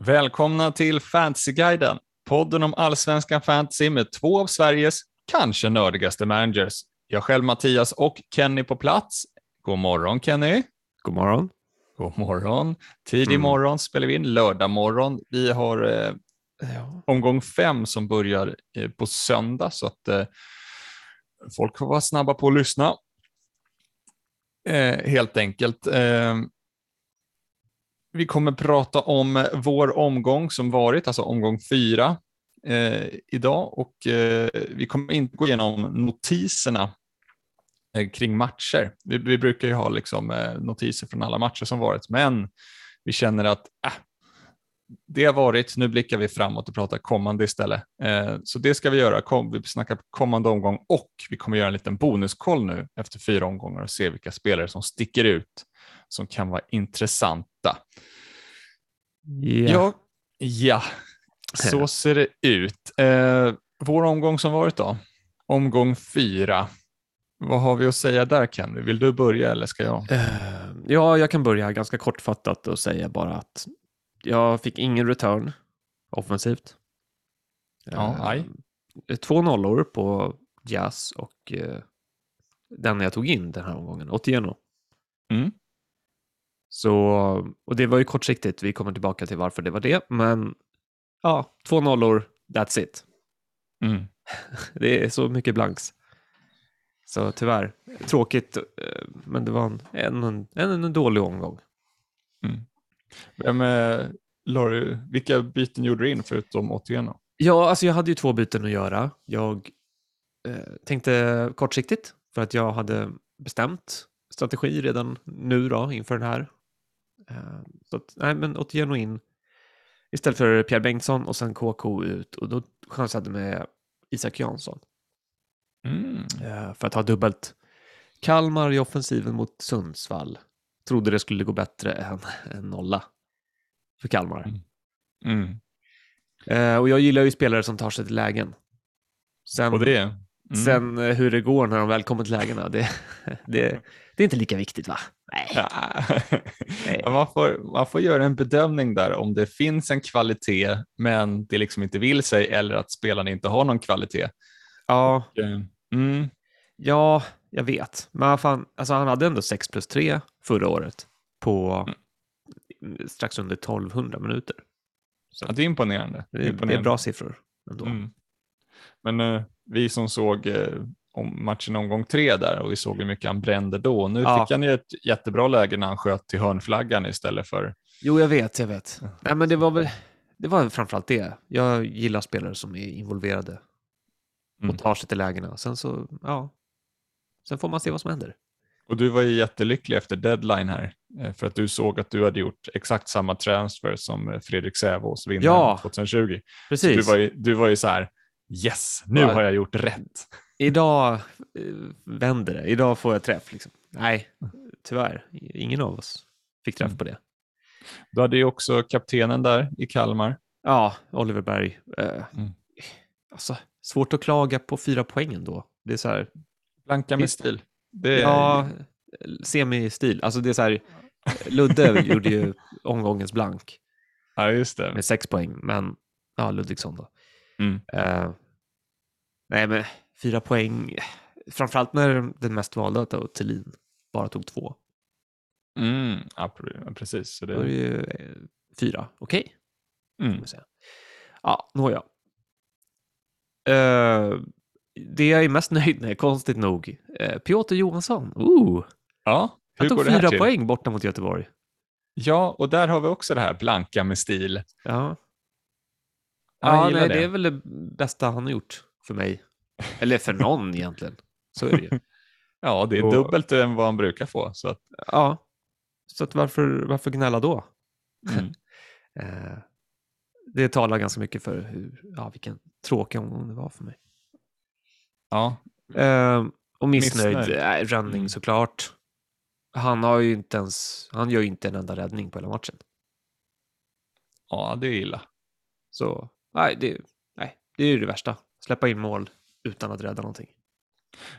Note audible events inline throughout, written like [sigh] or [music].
Välkomna till Fantasyguiden, podden om allsvenskan fantasy med två av Sveriges kanske nördigaste managers. Jag själv Mattias och Kenny på plats. God morgon Kenny. God morgon. God morgon. Tidig Mm. morgon spelar vi in, lördag morgon. Vi har eh, omgång fem som börjar eh, på söndag så att eh, folk får vara snabba på att lyssna. Eh, helt enkelt. Vi kommer prata om vår omgång som varit, alltså omgång fyra eh, idag och eh, vi kommer inte gå igenom notiserna eh, kring matcher. Vi, vi brukar ju ha liksom, eh, notiser från alla matcher som varit, men vi känner att äh, det har varit, nu blickar vi framåt och pratar kommande istället. Eh, så det ska vi göra, Kom, vi snackar kommande omgång och vi kommer göra en liten bonuskoll nu efter fyra omgångar och se vilka spelare som sticker ut som kan vara intressanta. Ja, ja. så ser det ut. Eh, vår omgång som varit då, omgång fyra. Vad har vi att säga där Kenny? Vill du börja eller ska jag? Eh, ja, jag kan börja ganska kortfattat och säga bara att jag fick ingen return offensivt. Ja, Eh, aj. Två nollor på Jazz och eh, den jag tog in den här omgången, Otieno. Mm. Så, och det var ju kortsiktigt, vi kommer tillbaka till varför det var det, men ja, två nollor, that's it. Mm. [laughs] Det är så mycket blanks. Så tyvärr, tråkigt, eh, men det var en, en, en, en dålig omgång. Vem, eh, la du- vilka byten gjorde du in förutom Otieno? Ja, alltså jag hade ju två byten att göra. Jag eh, tänkte kortsiktigt för att jag hade bestämt strategi redan nu då inför den här. Eh, så att, nej, men Otieno in istället för Pierre Bengtsson och sen KK ut och då chansade med Isak Jansson Mm. eh, för att ha dubbelt. Kalmar i offensiven mot Sundsvall. Trodde det skulle gå bättre än en nolla för Kalmar. Mm. Mm. Eh, och jag gillar ju spelare som tar sig till lägen. Sen, Och det? Mm. sen hur det går när de väl kommer till lägena, det, [laughs] det, det är inte lika viktigt va? Nej. Nej. Man, får, man får göra en bedömning där om det finns en kvalitet men det liksom inte vill sig eller att spelarna inte har någon kvalitet. Ja, Eh, Mm. ja, jag vet. Men fan, alltså han hade ändå 6 plus 3 förra året på strax under 1200 minuter. Så Ja, det är imponerande. det, är, det är imponerande. bra siffror ändå. Mm. Men eh, vi som såg eh, om matchen omgång tre där och vi såg hur mycket han brände då. Nu Ja. fick han ju ett jättebra läge när han sköt till hörnflaggan istället för... Jo, jag vet, jag vet. Nej, men det var väl det var framförallt det. Jag gillar spelare som är involverade Mm. och tar sig till lägena. Sen så, ja. Sen får man se vad som händer. Och du var ju jättelycklig efter deadline här eh, för att du såg att du hade gjort exakt samma transfer som eh, Fredrik Sävås vinnaren Ja. 2020. Så Precis. du var ju, du var ju så här, yes, nu Ja. har jag gjort rätt. Idag eh, vänder det. Idag får jag träff. Liksom. Nej, tyvärr. Ingen av oss fick träff Mm. på det. Du hade ju också kaptenen där i Kalmar. Ja, Oliver Berg. Eh, Mm. Alltså, svårt att klaga på fyra poängen då. Det är så här, Blanka med stil. Är, ja, semi-stil. Alltså det är så här, Ludde gjorde ju omgångens blank ja, just det. med sex poäng, men ja, Ludvigsson då. Mm. Eh, nej, men fyra poäng, framförallt när den mest valda då, Thelin, bara tog två. Mm, ja, pre- precis. Så Då är det det, ju eh, fyra, okej. kan mm. Ja, nåja. Uh, det jag är mest [laughs] nöjd med, konstigt nog, uh, Piotr Johansson. Ooh, Ja, hur han tog går det fyra till? poäng borta mot Göteborg. Ja, och där har vi också det här blanka med stil. Ja, Ja, nej, det. det är väl det bästa han har gjort för mig. Eller för någon egentligen. Så är det ju. [laughs] Ja, det är Och- dubbelt än vad han brukar få. Så att, Ja, så att varför, varför gnälla då? mm. [laughs] Eh, det talar ganska mycket för hur, ja, vilken tråkig omgång det var för mig. ja, Eh, och missnöjd, Missnöjd. äh, Rönning Mm. såklart. Han har ju inte ens, han gör ju inte en enda räddning på hela matchen. ja, det är illa. Så nej, det, nej, det är ju det värsta. Släppa in mål utan att rädda någonting.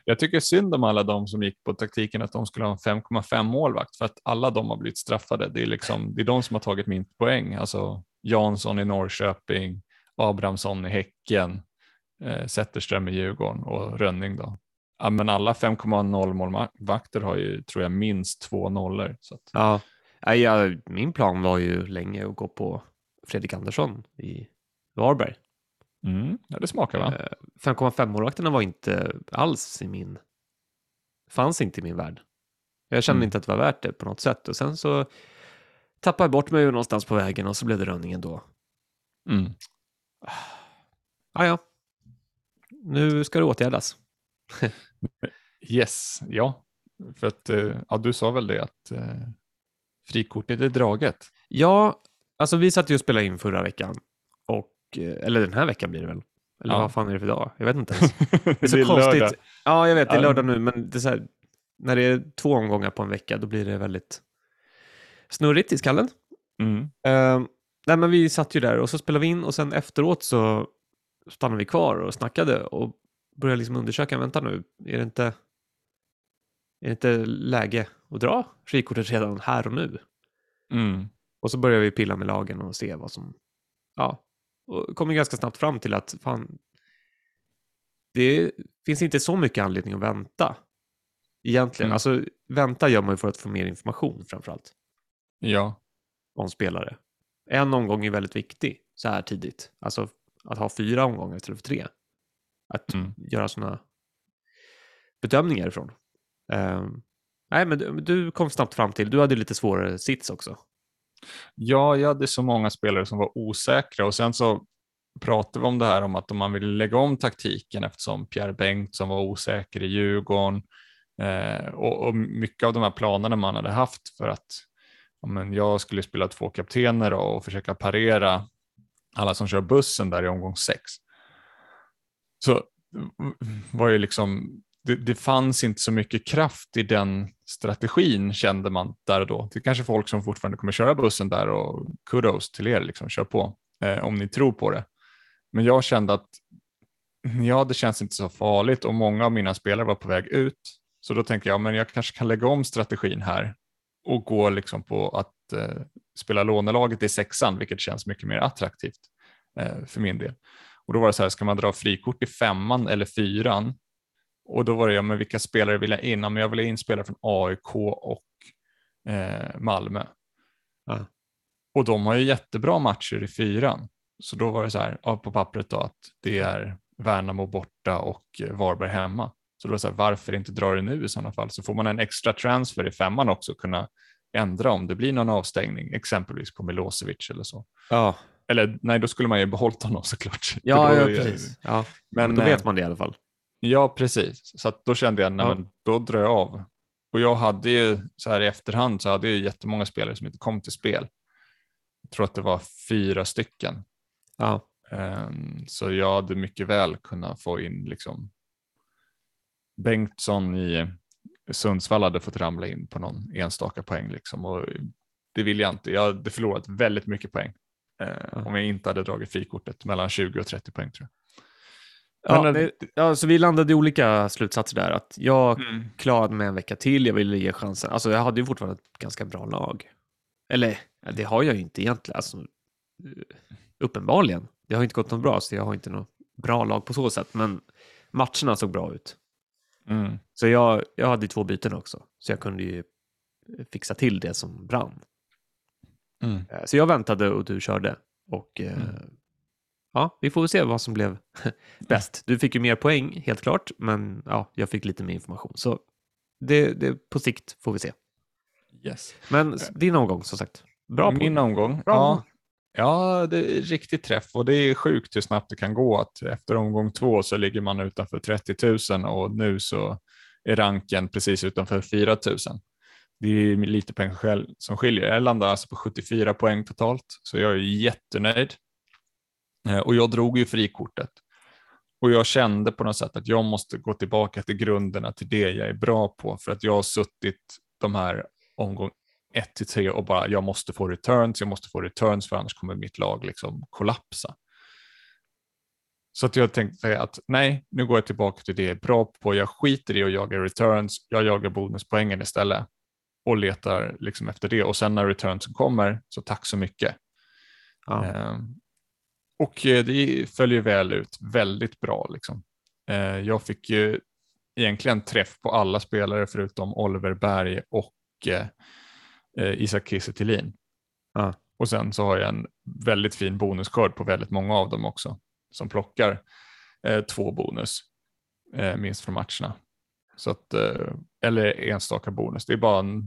Jag tycker synd om alla de som gick på taktiken att de skulle ha en 5,5 målvakt för att alla de har blivit straffade. Det är, liksom, det är de som har tagit min poäng, alltså Jansson i Norrköping, Abrahamsson i Häcken, eh, Zetterström i Djurgården och Rönning då. Ja, men alla 5,0 målvakter har ju, tror jag, minst två nollor. Så att... Ja, ja, min plan var ju länge att gå på Fredrik Andersson i Varberg. Mm, ja, det smakar va? 5,5 eh, var inte alls i min, fanns inte i min värld. Jag kände mm. inte att det var värt det på något sätt och sen så tappade jag bort mig någonstans på vägen och så blev det Rönningen då. Mm. Ah, ja, nu ska det åtgärdas. [laughs] yes, ja. För att eh, ja, du sa väl det att eh, frikortet är draget. Ja, alltså vi satt ju och spelade in förra veckan. Och, eller den här veckan blir det väl? Eller ja. vad fan är det för dag? Jag vet inte ens. [laughs] Det är så det är konstigt. Lördag. Ja, jag vet, det är lördag nu, men det här, när det är två omgångar på en vecka, då blir det väldigt snurrigt i skallen. Mm. Uh, nej, men vi satt ju där och så spelade vi in och sen efteråt så stannade vi kvar och snackade och började liksom undersöka, vänta nu, är det inte, är det inte läge att dra frikortet redan här och nu? Mm. Och så började vi pilla med lagen och se vad som, ja, och kom ganska snabbt fram till att fan, det finns inte så mycket anledning att vänta egentligen. Mm. Alltså vänta gör man ju för att få mer information framförallt. Ja. Om spelare. En omgång är väldigt viktig så här tidigt. Alltså att ha fyra omgångar istället för tre. Att mm. göra sådana bedömningar ifrån. Um, nej, men du, du, kom snabbt fram till, du hade lite svårare sits också. Ja, jag hade så många spelare som var osäkra och sen så pratade vi om det här om att om man vill lägga om taktiken eftersom Pierre Bengt som var osäker i Djurgården eh, och, och, mycket av de här planerna man hade haft för att ja, men jag skulle spela två kaptener och försöka parera alla som kör bussen där i omgång sex. Så mm, var ju liksom, det, det fanns inte så mycket kraft i den strategin kände man där och då. Det är kanske folk som fortfarande kommer köra bussen där och kudos till er, liksom, kör på eh, om ni tror på det. Men jag kände att ja, det känns inte så farligt och många av mina spelare var på väg ut. Så då tänkte jag, men jag kanske kan lägga om strategin här och gå liksom på att eh, spela lånelaget i sexan, vilket känns mycket mer attraktivt eh, för min del. Och då var det så här, ska man dra frikort i femman eller fyran? Och då var det, ja men vilka spelare vill jag in? Ja, men jag vill in spelare från AIK och eh, Malmö. Ja. Och de har ju jättebra matcher i fyran. Så då var det så här, ja, på pappret då att det är Värnamo borta och Varberg hemma. Så då var det så här, varför inte dra det nu i sådana fall? Så får man en extra transfer i femman också kunna ändra om det blir någon avstängning, exempelvis på Milosevic eller så. Ja. Eller nej, då skulle man ju behållit honom såklart. Ja, ja precis. Ja. Men, då vet eh, man det i alla fall. Ja, precis. Så då kände jag, nej, ja. men då drar jag av. Och jag hade ju så här i efterhand så hade jag jättemånga spelare som inte kom till spel. Jag tror att det var fyra stycken. Ja. Um, så jag hade mycket väl kunnat få in liksom Bengtsson i Sundsvall hade fått ramla in på någon enstaka poäng liksom och det vill jag inte. Jag hade förlorat väldigt mycket poäng eh, om jag inte hade dragit frikortet mellan 20 och 30 poäng tror jag. Ja, Men, det, ja, så vi landade i olika slutsatser där. Att jag mm. klarade mig en vecka till, jag ville ge chansen. Alltså jag hade ju fortfarande ett ganska bra lag. Eller, det har jag ju inte egentligen. Alltså, uppenbarligen. Det har inte gått något bra, så jag har inte något bra lag på så sätt. Men matcherna såg bra ut. Mm. Så jag, jag hade två byten också, så jag kunde ju fixa till det som brann. Mm. Eh, så jag väntade och du körde. Och eh, mm. Ja, vi får väl se vad som blev [laughs] bäst. Du fick ju mer poäng, helt klart, men ja, jag fick lite mer information. Så det, det på sikt får vi se. Yes. Men din omgång, som sagt. Bra Min omgång, Bra. ja. Ja, det är riktigt träff och det är sjukt hur snabbt det kan gå att efter omgång två så ligger man utanför 30 000 och nu så är ranken precis utanför 4 000. Det är lite pengar som skiljer. Jag landar alltså på 74 poäng totalt, så jag är jättenöjd. Eh, och jag drog ju frikortet. Och jag kände på något sätt att jag måste gå tillbaka till grunderna, till det jag är bra på, för att jag har suttit de här omgång 1 till 3 och bara jag måste få returns, jag måste få returns för annars kommer mitt lag liksom kollapsa. Så att jag tänkte att nej, nu går jag tillbaka till det jag är bra på. Jag skiter i att jaga returns, jag jagar bonuspoängen istället och letar liksom efter det. Och sen när returnsen kommer, så tack så mycket. Ja. Eh, och eh, det följer väl ut väldigt bra. Liksom. Eh, jag fick ju egentligen träff på alla spelare förutom Oliver Berg och eh, Isak Kiese Ja. Och sen så har jag en väldigt fin bonusskörd på väldigt många av dem också som plockar två bonus minst från matcherna. Så att, eller enstaka bonus. Det är bara en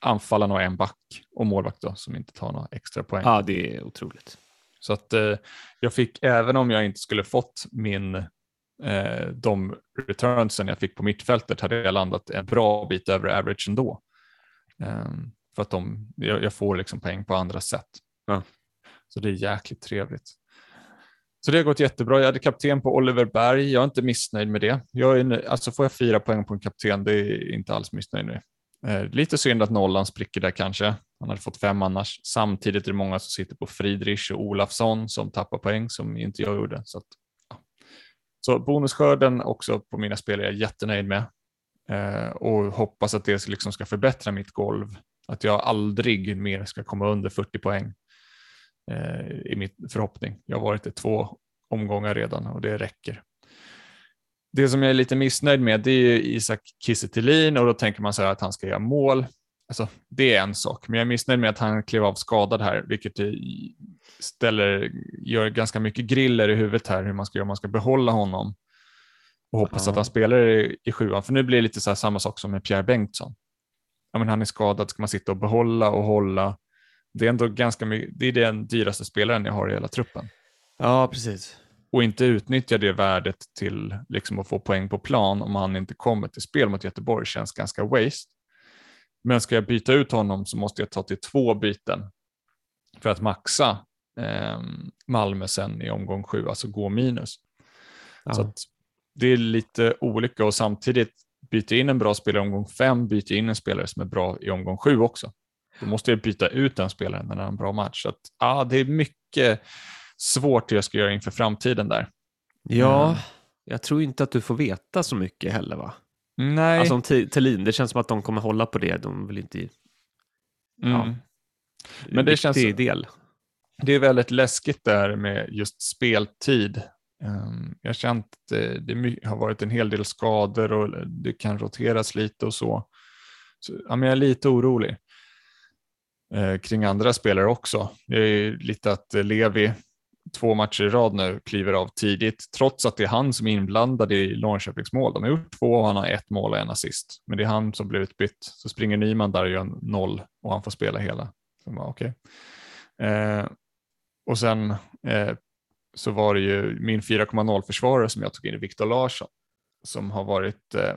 anfallaren och en back och målvakt då, som inte tar några extra poäng. ja, det är otroligt. Så att eh, jag fick, även om jag inte skulle fått min, eh, de returnsen jag fick på mittfältet, hade jag landat en bra bit över average ändå. Eh, för att de, jag, jag får liksom poäng på andra sätt. Ja. Så det är jäkligt trevligt. Så det har gått jättebra. Jag hade kapten på Oliver Berg. Jag är inte missnöjd med det. Jag är, alltså får jag fyra poäng på en kapten, det är inte alls missnöjd med. Eh, lite synd att nollan spricker där kanske. Han hade fått fem annars. Samtidigt är det många som sitter på Friedrich och Olafsson som tappar poäng som inte jag gjorde. Så, att, ja. så bonusskörden också på mina spel är jag jättenöjd med eh, och hoppas att det liksom ska förbättra mitt golv. Att jag aldrig mer ska komma under 40 poäng eh, i min förhoppning. Jag har varit i två omgångar redan och det räcker. Det som jag är lite missnöjd med det är ju Isak Kiese och då tänker man så här att han ska göra mål. Alltså, det är en sak, men jag är missnöjd med att han klev av skadad här, vilket ställer, gör ganska mycket griller i huvudet här hur man ska göra om man ska behålla honom och hoppas Ja. att han spelar i, i sjuan. För nu blir det lite så här samma sak som med Pierre Bengtsson. Ja, men han är skadad, ska man sitta och behålla och hålla? Det är ändå ganska mycket, det är den dyraste spelaren jag har i hela truppen Ja, precis. och inte utnyttja det värdet till liksom att få poäng på plan om han inte kommer till spel mot Göteborg känns ganska waste. Men ska jag byta ut honom så måste jag ta till två byten för att maxa eh, Malmö sen i omgång sju, alltså gå minus. Ja. Så det är lite olika och samtidigt byta in en bra spelare i omgång fem, byta in en spelare som är bra i omgång sju också. Då måste jag byta ut den spelaren när det är en bra match. Så att, ja, det är mycket svårt det jag ska göra inför framtiden där. ja, Mm. jag tror inte att du får veta så mycket heller va? Nej. Alltså om Thelin, det känns som att de kommer hålla på det. De vill inte... mm. ja. Men det känns- del. Det är väldigt läskigt där med just speltid. Ehm, Jag har känt att det, har varit en hel del skador och det kan roteras lite och så. så ja, men jag är lite orolig eh, kring andra spelare också. Det är lite att Levi två matcher i rad nu kliver av tidigt, trots att det är han som är inblandad i Norrköpings mål. De har gjort två och han har ett mål och en assist, men det är han som blir utbytt. Så springer Nyman där och gör noll och han får spela hela. Så bara, okay. eh, och sen eh, så var det ju min 4,0 försvarare som jag tog in Viktor Larsson som har varit eh,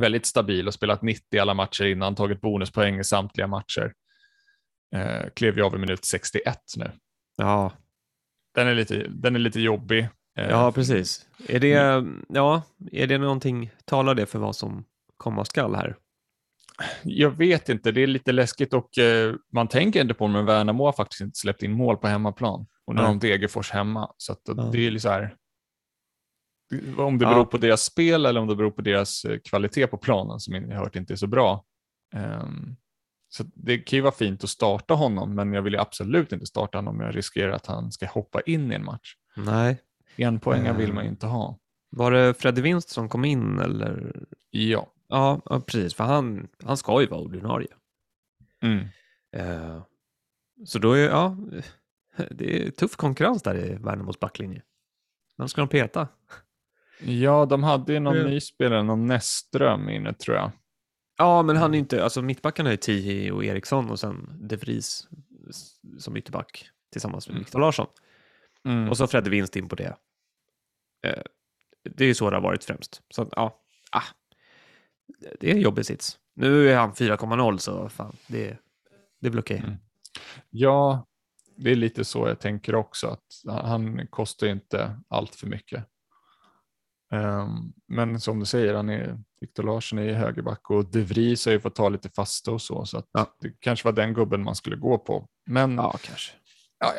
väldigt stabil och spelat 90 alla matcher innan, tagit bonuspoäng i samtliga matcher. Eh, klev ju av i minut 61 nu. Ja, den är lite, den är lite jobbig. Eh, ja precis. Är det, ja, är det någonting, talar det för vad som komma skall här? Jag vet inte, det är lite läskigt och eh, man tänker inte på det, men Värnamo har faktiskt inte släppt in mål på hemmaplan. Och nu har de Degerfors hemma. Så att Ja. det är så här, om det Ja. beror på deras spel eller om det beror på deras eh, kvalitet på planen som jag hört inte är så bra. Ehm, så det kan ju vara fint att starta honom, men jag vill ju absolut inte starta honom om jag riskerar att han ska hoppa in i en match. Nej. En poäng Eh. vill man ju inte ha. Var det Freddy Winst som kom in eller? Ja. Ja, precis, för han, han ska ju vara ordinarie. Mm. Eh, så då är, ja, [laughs] det är tuff konkurrens där i Värnamos backlinje. Vem ska de peta? Ja, de hade ju någon Ja. ny spelare, någon Näsström inne tror jag. Ja, men han är inte, alltså mittbackarna är Tihi och Eriksson och sen De Vries som ytterback tillsammans med Mm. Viktor Larsson. Mm. Och så Fredde Winst in på det. Eh, det är ju så det har varit främst. Så ja, ah, det är en jobbig sits. Nu är han 4,0 så fan, det, det väl okej. Mm. Ja, det är lite så jag tänker också. att Han kostar inte allt för mycket. Ehm, men som du säger, han är, Viktor Larsson är högerback och De Vries har ju fått ta lite fasta och så. Så att Ja. det kanske var den gubben man skulle gå på. Men ja, kanske. ja,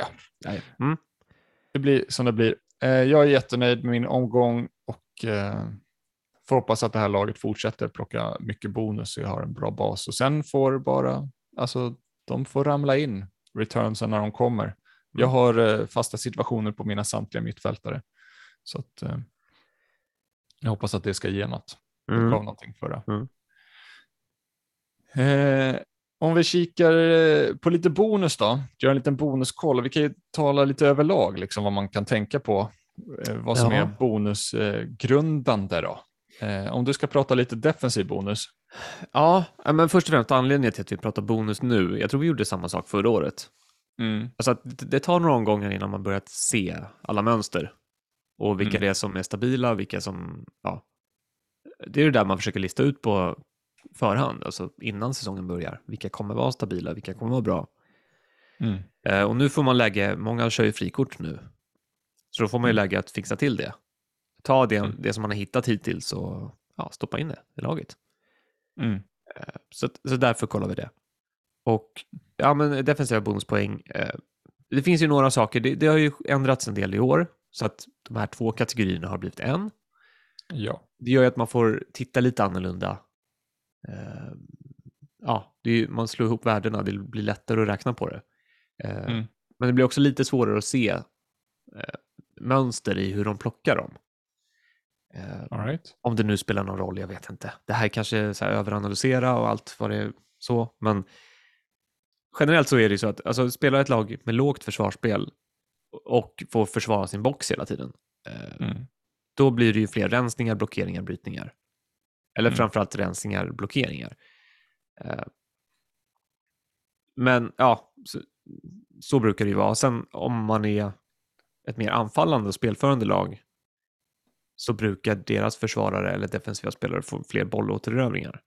Ja, ja. Mm. det blir som det blir. eh, jag är jättenöjd med min omgång och eh, får hoppas att det här laget fortsätter plocka mycket bonus så jag har en bra bas och sen får bara, alltså de får ramla in returnsen när de kommer. Jag har eh, fasta situationer på mina samtliga mittfältare så att jag hoppas att det ska ge något. Mm. gav någonting förra. Mm. Eh, om vi kikar eh, på lite bonus då, gör en liten bonuskoll. Vi kan ju tala lite överlag, liksom vad man kan tänka på, eh, vad som Ja. är bonusgrundande då. Eh, om du ska prata lite defensiv bonus. Ja, men först och främst anledningen till att vi pratar bonus nu, jag tror vi gjorde samma sak förra året. Mm. Alltså att det det tar några omgångar innan man börjat se alla mönster och vilka Mm. det är som är stabila, vilka som, ja. Det är det där man försöker lista ut på förhand, alltså innan säsongen börjar. Vilka kommer vara stabila, vilka kommer vara bra. Mm. Eh, och nu får man läge, många kör ju frikort nu, så då får man ju läge att fixa till det. Ta det, Mm. det som man har hittat hittills och ja, stoppa in det i laget. Mm. Så, så därför kollar vi det. Och ja, men defensiva bonuspoäng. Eh, det finns ju några saker. Det, det har ju ändrats en del i år så att de här två kategorierna har blivit en. Ja. Det gör ju att man får titta lite annorlunda. Eh, ja, ju, man slår ihop värdena. Det blir lättare att räkna på det. Eh, Mm. Men det blir också lite svårare att se eh, mönster i hur de plockar dem. Right. om det nu spelar någon roll, jag vet inte. Det här kanske är så här överanalysera och allt vad det är så, men generellt så är det ju så att alltså, spelar ett lag med lågt försvarsspel och får försvara sin box hela tiden, Mm. Då blir det ju fler rensningar, blockeringar, brytningar. Eller Mm. framförallt rensningar, blockeringar. Eh, men ja, så, så brukar det ju vara. Sen om man är ett mer anfallande och spelförande lag så brukar deras försvarare eller defensiva spelare få fler bollåtererövringar.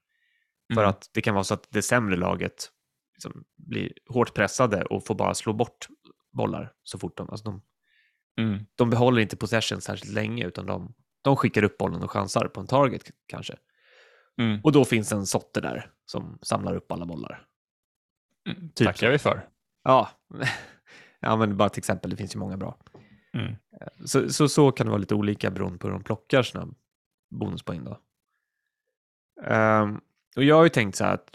För Mm. att det kan vara så att det sämre laget liksom blir hårt pressade och får bara slå bort bollar så fort de... Alltså de, Mm. de behåller inte possession särskilt länge utan de, de skickar upp bollen och chansar på en target kanske. Mm. Och då finns en sotte där som samlar upp alla bollar. Mm. Typ Tackar vi för. Ja, [laughs] ja men bara till exempel, det finns ju många bra. Mm. Så, så, så kan det vara lite olika beroende på hur de plockar sina bonuspoäng då. Ehm, och jag har ju tänkt så här att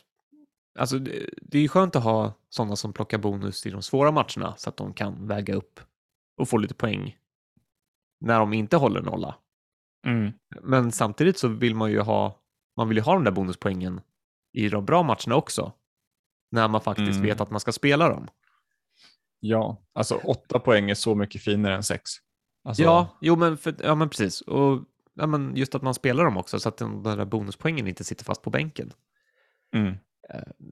alltså det, det är ju skönt att ha sådana som plockar bonus i de svåra matcherna så att de kan väga upp och få lite poäng när de inte håller nolla. Mm. Men samtidigt så vill man ju ha, man vill ju ha de där bonuspoängen i de bra matcherna också. När man faktiskt Mm. vet att man ska spela dem. Ja, alltså åtta poäng är så mycket finare än sex. Alltså, Ja, jo men, för, ja, men precis. Och ja, men just att man spelar dem också så att den den där bonuspoängen inte sitter fast på bänken. Mm.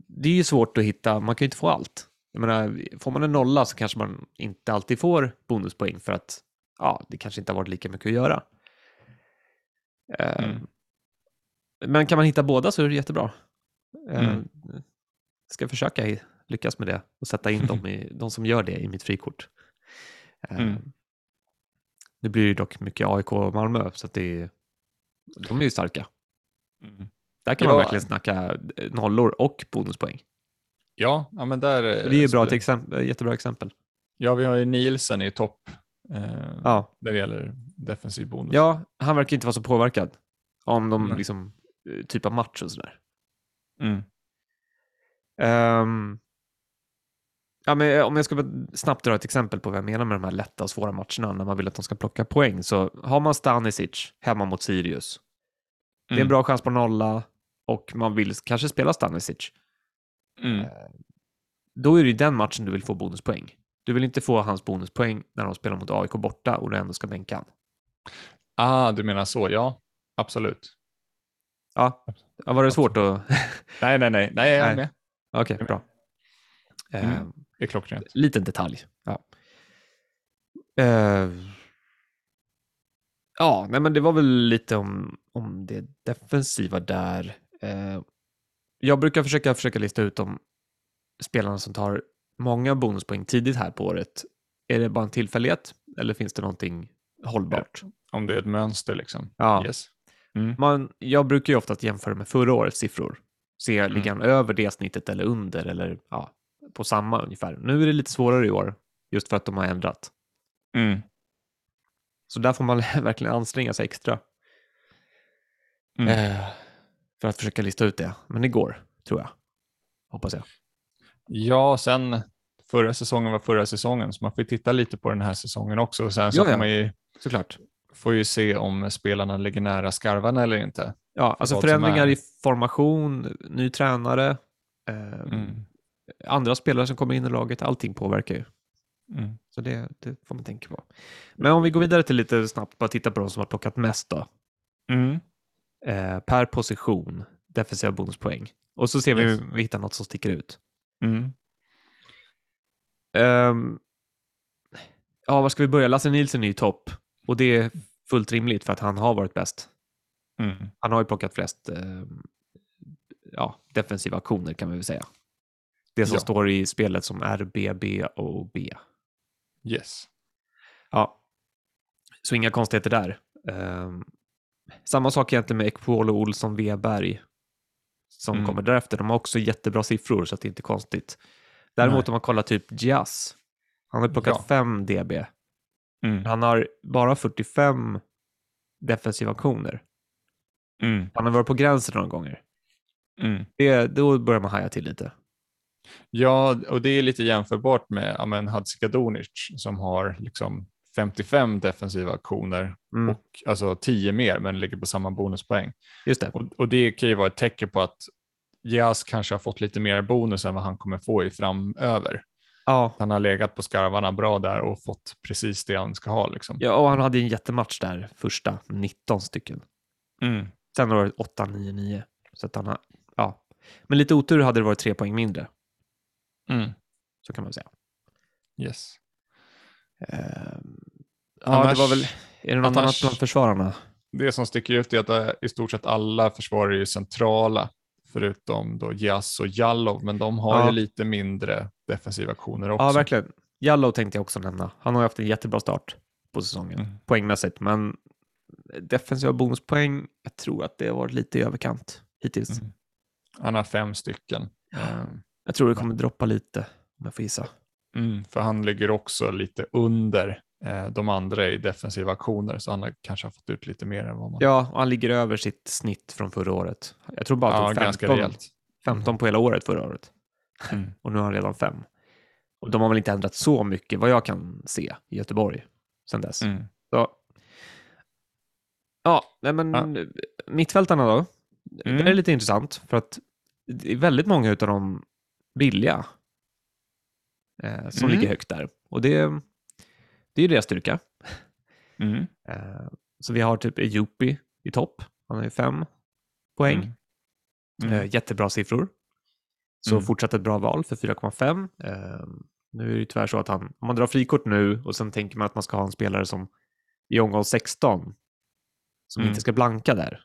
Det är ju svårt att hitta, man kan ju inte få allt. Jag menar, får man en nolla så kanske man inte alltid får bonuspoäng för att ja, det kanske inte har varit lika mycket att göra. Eh, Mm. Men kan man hitta båda så är det jättebra. Eh, Mm. Ska försöka lyckas med det och sätta in dem [laughs] i, de som gör det i mitt frikort. Eh, Mm. Det blir ju dock mycket AIK och Malmö så att det är, de är ju starka. Mm. Där kan Ja. man verkligen snacka nollor och bonuspoäng. Ja, ja, men där... eh, Det är ju bra skulle- till exempel, jättebra exempel. Ja, vi har ju Nielsen i topp eh, Ja. när det gäller defensiv bonus. ja, han verkar inte vara så påverkad om de Nej. liksom eh, typ av match och sådär. Mm. Ehm, ja, men eh, om jag ska snabbt dra ett exempel på vad jag menar med de här lätta och svåra matcherna när man vill att de ska plocka poäng så har man Stanisic hemma mot Sirius. Det är en Mm. bra chans på nolla och man vill kanske spela Stanisic. Mm. Då är det ju den matchen du vill få bonuspoäng. Du vill inte få hans bonuspoäng när de spelar mot AIK borta och du ändå ska bänka han. Ah, du menar så, ja. Absolut. Ja, ja var det svårt att... [laughs] Nej, nej, nej, nej, jag är med. Okej, bra. Mm. Eh, Det är klockrent. liten detalj. Ja. Eh, ja, nej men det var väl lite om, om det defensiva där. Eh, jag brukar försöka, försöka lista ut de spelarna som tar många bonuspoäng tidigt här på året. Är det bara en tillfällighet eller finns det någonting hållbart? Om det är ett mönster liksom. Ja. Yes. Mm. Man, jag brukar ju ofta jämföra med förra årets siffror. Se, Mm. ligger han över det snittet eller under eller ja, på samma ungefär. Nu är det lite svårare i år, just för att de har ändrat. Mm. Så där får man [laughs] verkligen anstränga sig extra Mm. eh, för att försöka lista ut det. Men det går, tror jag. Hoppas jag. Ja, sen förra säsongen var förra säsongen, så man får ju titta lite på den här säsongen också. Och sen så Ja, man ju, Såklart. får ju se om spelarna ligger nära skarvarna eller inte. Ja, alltså vad förändringar i formation, ny tränare, eh, Mm. andra spelare som kommer in i laget, allting påverkar ju. Mm. Så det, det får man tänka på. Men om vi går vidare till lite snabbt, bara titta på de som har plockat mest då. Mm. Eh, per position, defensiva bonuspoäng. Och så ser vi Yes. om vi hittar något som sticker ut. Mm. Ehm, ja, var ska vi börja? Lasse Nilsson är ju topp. Och det är fullt rimligt för att han har varit bäst. Mm. Han har ju plockat flest ehm, ja, defensiva aktioner kan vi väl säga. Det som Ja. står i spelet som RBB och B. Yes. Ja, så inga konstigheter där. Ehm, samma sak egentligen med Ekpol och Olsson Weberg som Mm. kommer därefter. De har också jättebra siffror så att det inte är konstigt. Däremot Nej. om man kollar typ Gias, han har plockat Ja. 5 DB. Mm. Han har bara 45 defensiva aktioner. Mm. Han har varit på gränsen några gånger. Mm. Det, då börjar man haja till lite. Ja, och det är lite jämförbart med ja, Hadzikadunic som har liksom 55 defensiva aktioner Mm, och alltså 10 mer men ligger på samma bonuspoäng. just det. Och, och det kan ju vara ett tecken på att Jas kanske har fått lite mer bonus än vad han kommer få i framöver. Ja, Han har legat på skarvarna bra där och fått precis det han ska ha. Liksom. ja, och han hade en jättematch där, första, 19 stycken. Mm. Sen har det 8, 9, 9. Så att han har, ja. Men lite otur hade det varit tre poäng mindre, Mm. så kan man säga. Yes. Ehm, ja, Annars- det var väl, är det något annars- annat bland försvararna? Det som sticker ut är att eh, i stort sett alla försvarare är centrala förutom då Jas och Jallov, men de har Ja. ju lite mindre defensiva aktioner också. Ja, verkligen. Jallow tänkte jag också nämna. Han har ju haft en jättebra start på säsongen, Mm. poängmässigt, men defensiva bonuspoäng, jag tror att det har varit lite i överkant hittills. Mm. Han har fem stycken. Eh, Jag tror det kommer droppa lite, om jag får gissa. Mm, för han ligger också lite under eh, de andra i defensiva aktioner, så han har kanske har fått ut lite mer än vad man... Ja, och han ligger över sitt snitt från förra året. Jag tror bara att Ja, det var ganska 15, rejält. 15 på hela året förra året. [laughs] Mm. Och nu har han redan fem. Och de har väl inte ändrat så mycket, vad jag kan se, i Göteborg sedan dess. Mm. Så. Ja, nej men Ja. mittfältarna då? Mm. Det är lite intressant för att det är väldigt många av dem billiga eh, som Mm. ligger högt där. Och det, det är ju deras styrka. Mm. Eh, så vi har typ Ejupi i topp. Han har ju fem poäng. Mm. Mm. Eh, jättebra siffror. Så Mm. fortsatt ett bra val för 4,5. Eh, nu är det ju tyvärr så att han, om man drar frikort nu och sen tänker man att man ska ha en spelare som i omgång 16 som Mm. inte ska blanka där.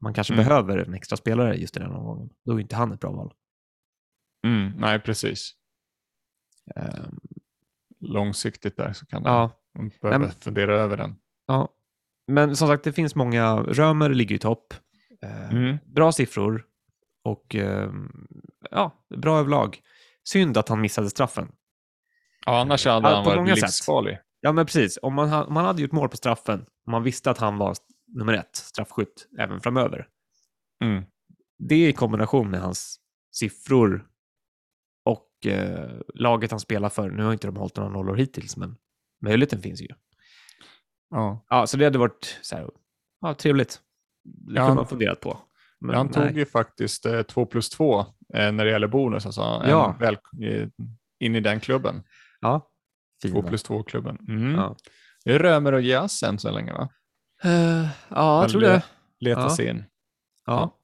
Man kanske Mm. behöver en extra spelare just i den omgången. Då är inte han ett bra val. Nej, precis. Långsiktigt där så kan man ja, man behöver Men- fundera över den. ja. Men som sagt, det finns många. Römer ligger i topp. Eh, Mm. Bra siffror och eh, ja, bra överlag. Synd att han missade straffen. Ja, annars hade han varit många sätt. livsfarlig. Ja, men precis. Om man, om man hade gjort mål på straffen, om man visste att han var nummer ett straffskytt även framöver. Mm. Det i kombination med hans siffror och eh, laget han spelar för. Nu har inte de hållit några nollor hittills, men möjligheten finns ju. Ja. Ja, så det hade varit så här, ja, trevligt. Det Ja, kunde man funderat på. Men han nej. tog ju faktiskt eh, två plus två eh, när det gäller bonus, alltså en Ja. väl, eh, in i den klubben. Ja, fina. Två plus två-klubben. Mm. Ja, Det är Römer och Jas än så länge, va? Eh, ja jag tror det. Leta Ja. sig in. Ja.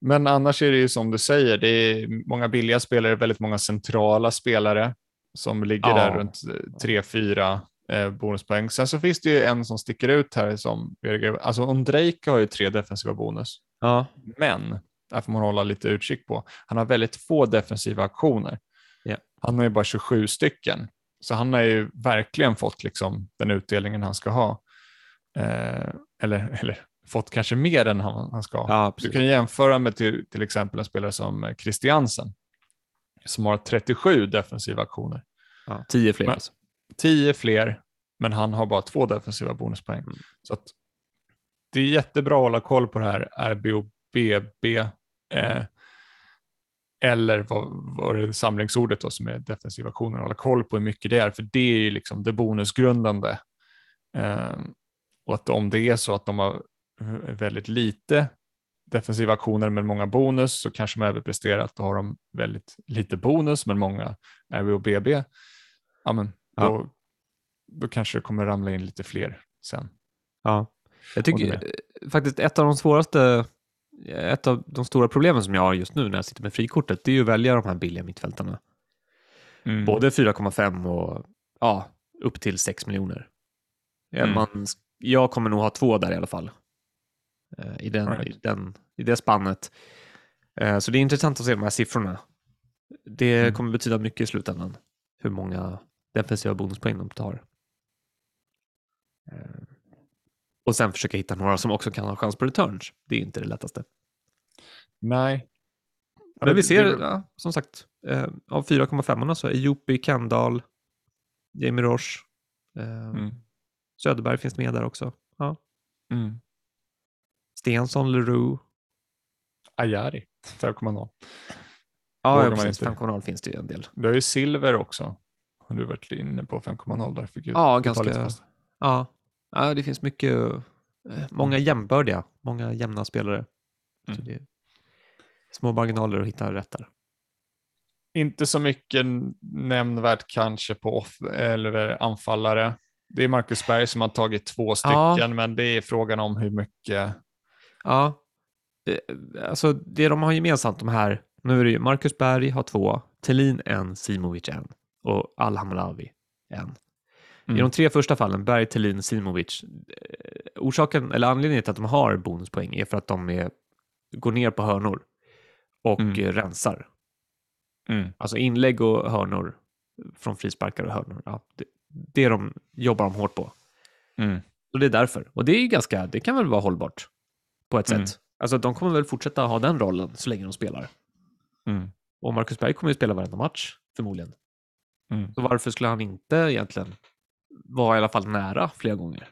Men annars är det ju som du säger, det är många billiga spelare, väldigt många centrala spelare som ligger Ja. där runt 3-4 eh, bonuspoäng. Sen så finns det ju en som sticker ut här som, alltså Ondrejka har ju tre defensiva bonus, ja. men där får man hålla lite utkik på. Han har väldigt få defensiva aktioner. Ja. Han har ju bara 27 stycken, så han har ju verkligen fått liksom den utdelningen han ska ha. Eh, eller, eller fått kanske mer än han, han ska ja Du kan jämföra med till, till exempel en spelare som Christiansen som har 37 defensiva aktioner. Ja, tio fler Men- alltså. 10 fler men han har bara två defensiva bonuspoäng. Mm. Så att det är jättebra att hålla koll på det här RB och BB. Eh, eller vad, vad är det samlingsordet då som är defensiva aktioner, hålla koll på hur mycket det är, för det är ju liksom det bonusgrundande. Eh, och att om det är så att de har väldigt lite defensiva aktioner men många bonus så kanske de överpresterat. Då har de väldigt lite bonus men många RB och BB. Ja, men då, Ja. då kanske det kommer ramla in lite fler sen. Ja, jag tycker eh, faktiskt ett av de svåraste, ett av de stora problemen som jag har just nu när jag sitter med frikortet, det är ju att välja de här billiga mittfältarna. Mm. Både 4,5 och ja, upp till 6 miljoner. Mm. Man, jag kommer nog ha två där i alla fall. Eh, I, den, right. i, den, I det spannet. Eh, Så det är intressant att se de här siffrorna. Det Mm. kommer betyda mycket i slutändan, hur många defensiva bonuspoäng de tar. Eh, Och sen försöka hitta några som också kan ha chans på returns. Det är inte det lättaste. Nej. Men vi ser, det- ja, som sagt, av 4,5 så är Jopi, Kendall, Jamie Roche, eh, Mm. Söderberg finns med där också. Ja. Mm. Stensson, Leroux. Ajari 5,0. Ja, ja precis. inte. 5,0 finns det ju en del. Du har ju Silver också. Har du varit inne på 5,0 där? Fick Ja, ganska-. Ja, ja det finns mycket, eh, många jämnbördiga, många jämna spelare. Mm. små marginaler att hitta rätt där. Inte så mycket nämnvärt kanske på off eller anfallare. Det är Marcus Berg som har tagit två stycken, Ja. men det är frågan om hur mycket. Ja, eh, alltså det de har gemensamt de här, nu är det ju Marcus Berg har två, Thelin en, Simovic en och Al-Hamlawi en. I Mm. de tre första fallen, Berg, Thelin, Simovic, eh, orsaken eller anledningen till att de har bonuspoäng är för att de är, går ner på hörnor och Mm. eh, rensar. Mm. Alltså inlägg och hörnor från frisparkar och hörnor. Ja, det, det de jobbar de hårt på. Mm. Och det är därför. Och det är ganska, det kan väl vara hållbart på ett Mm. sätt. Alltså de kommer väl fortsätta ha den rollen så länge de spelar. Mm. Och Marcus Berg kommer ju spela varenda match, förmodligen. Mm. Så varför skulle han inte egentligen vara i alla fall nära flera gånger?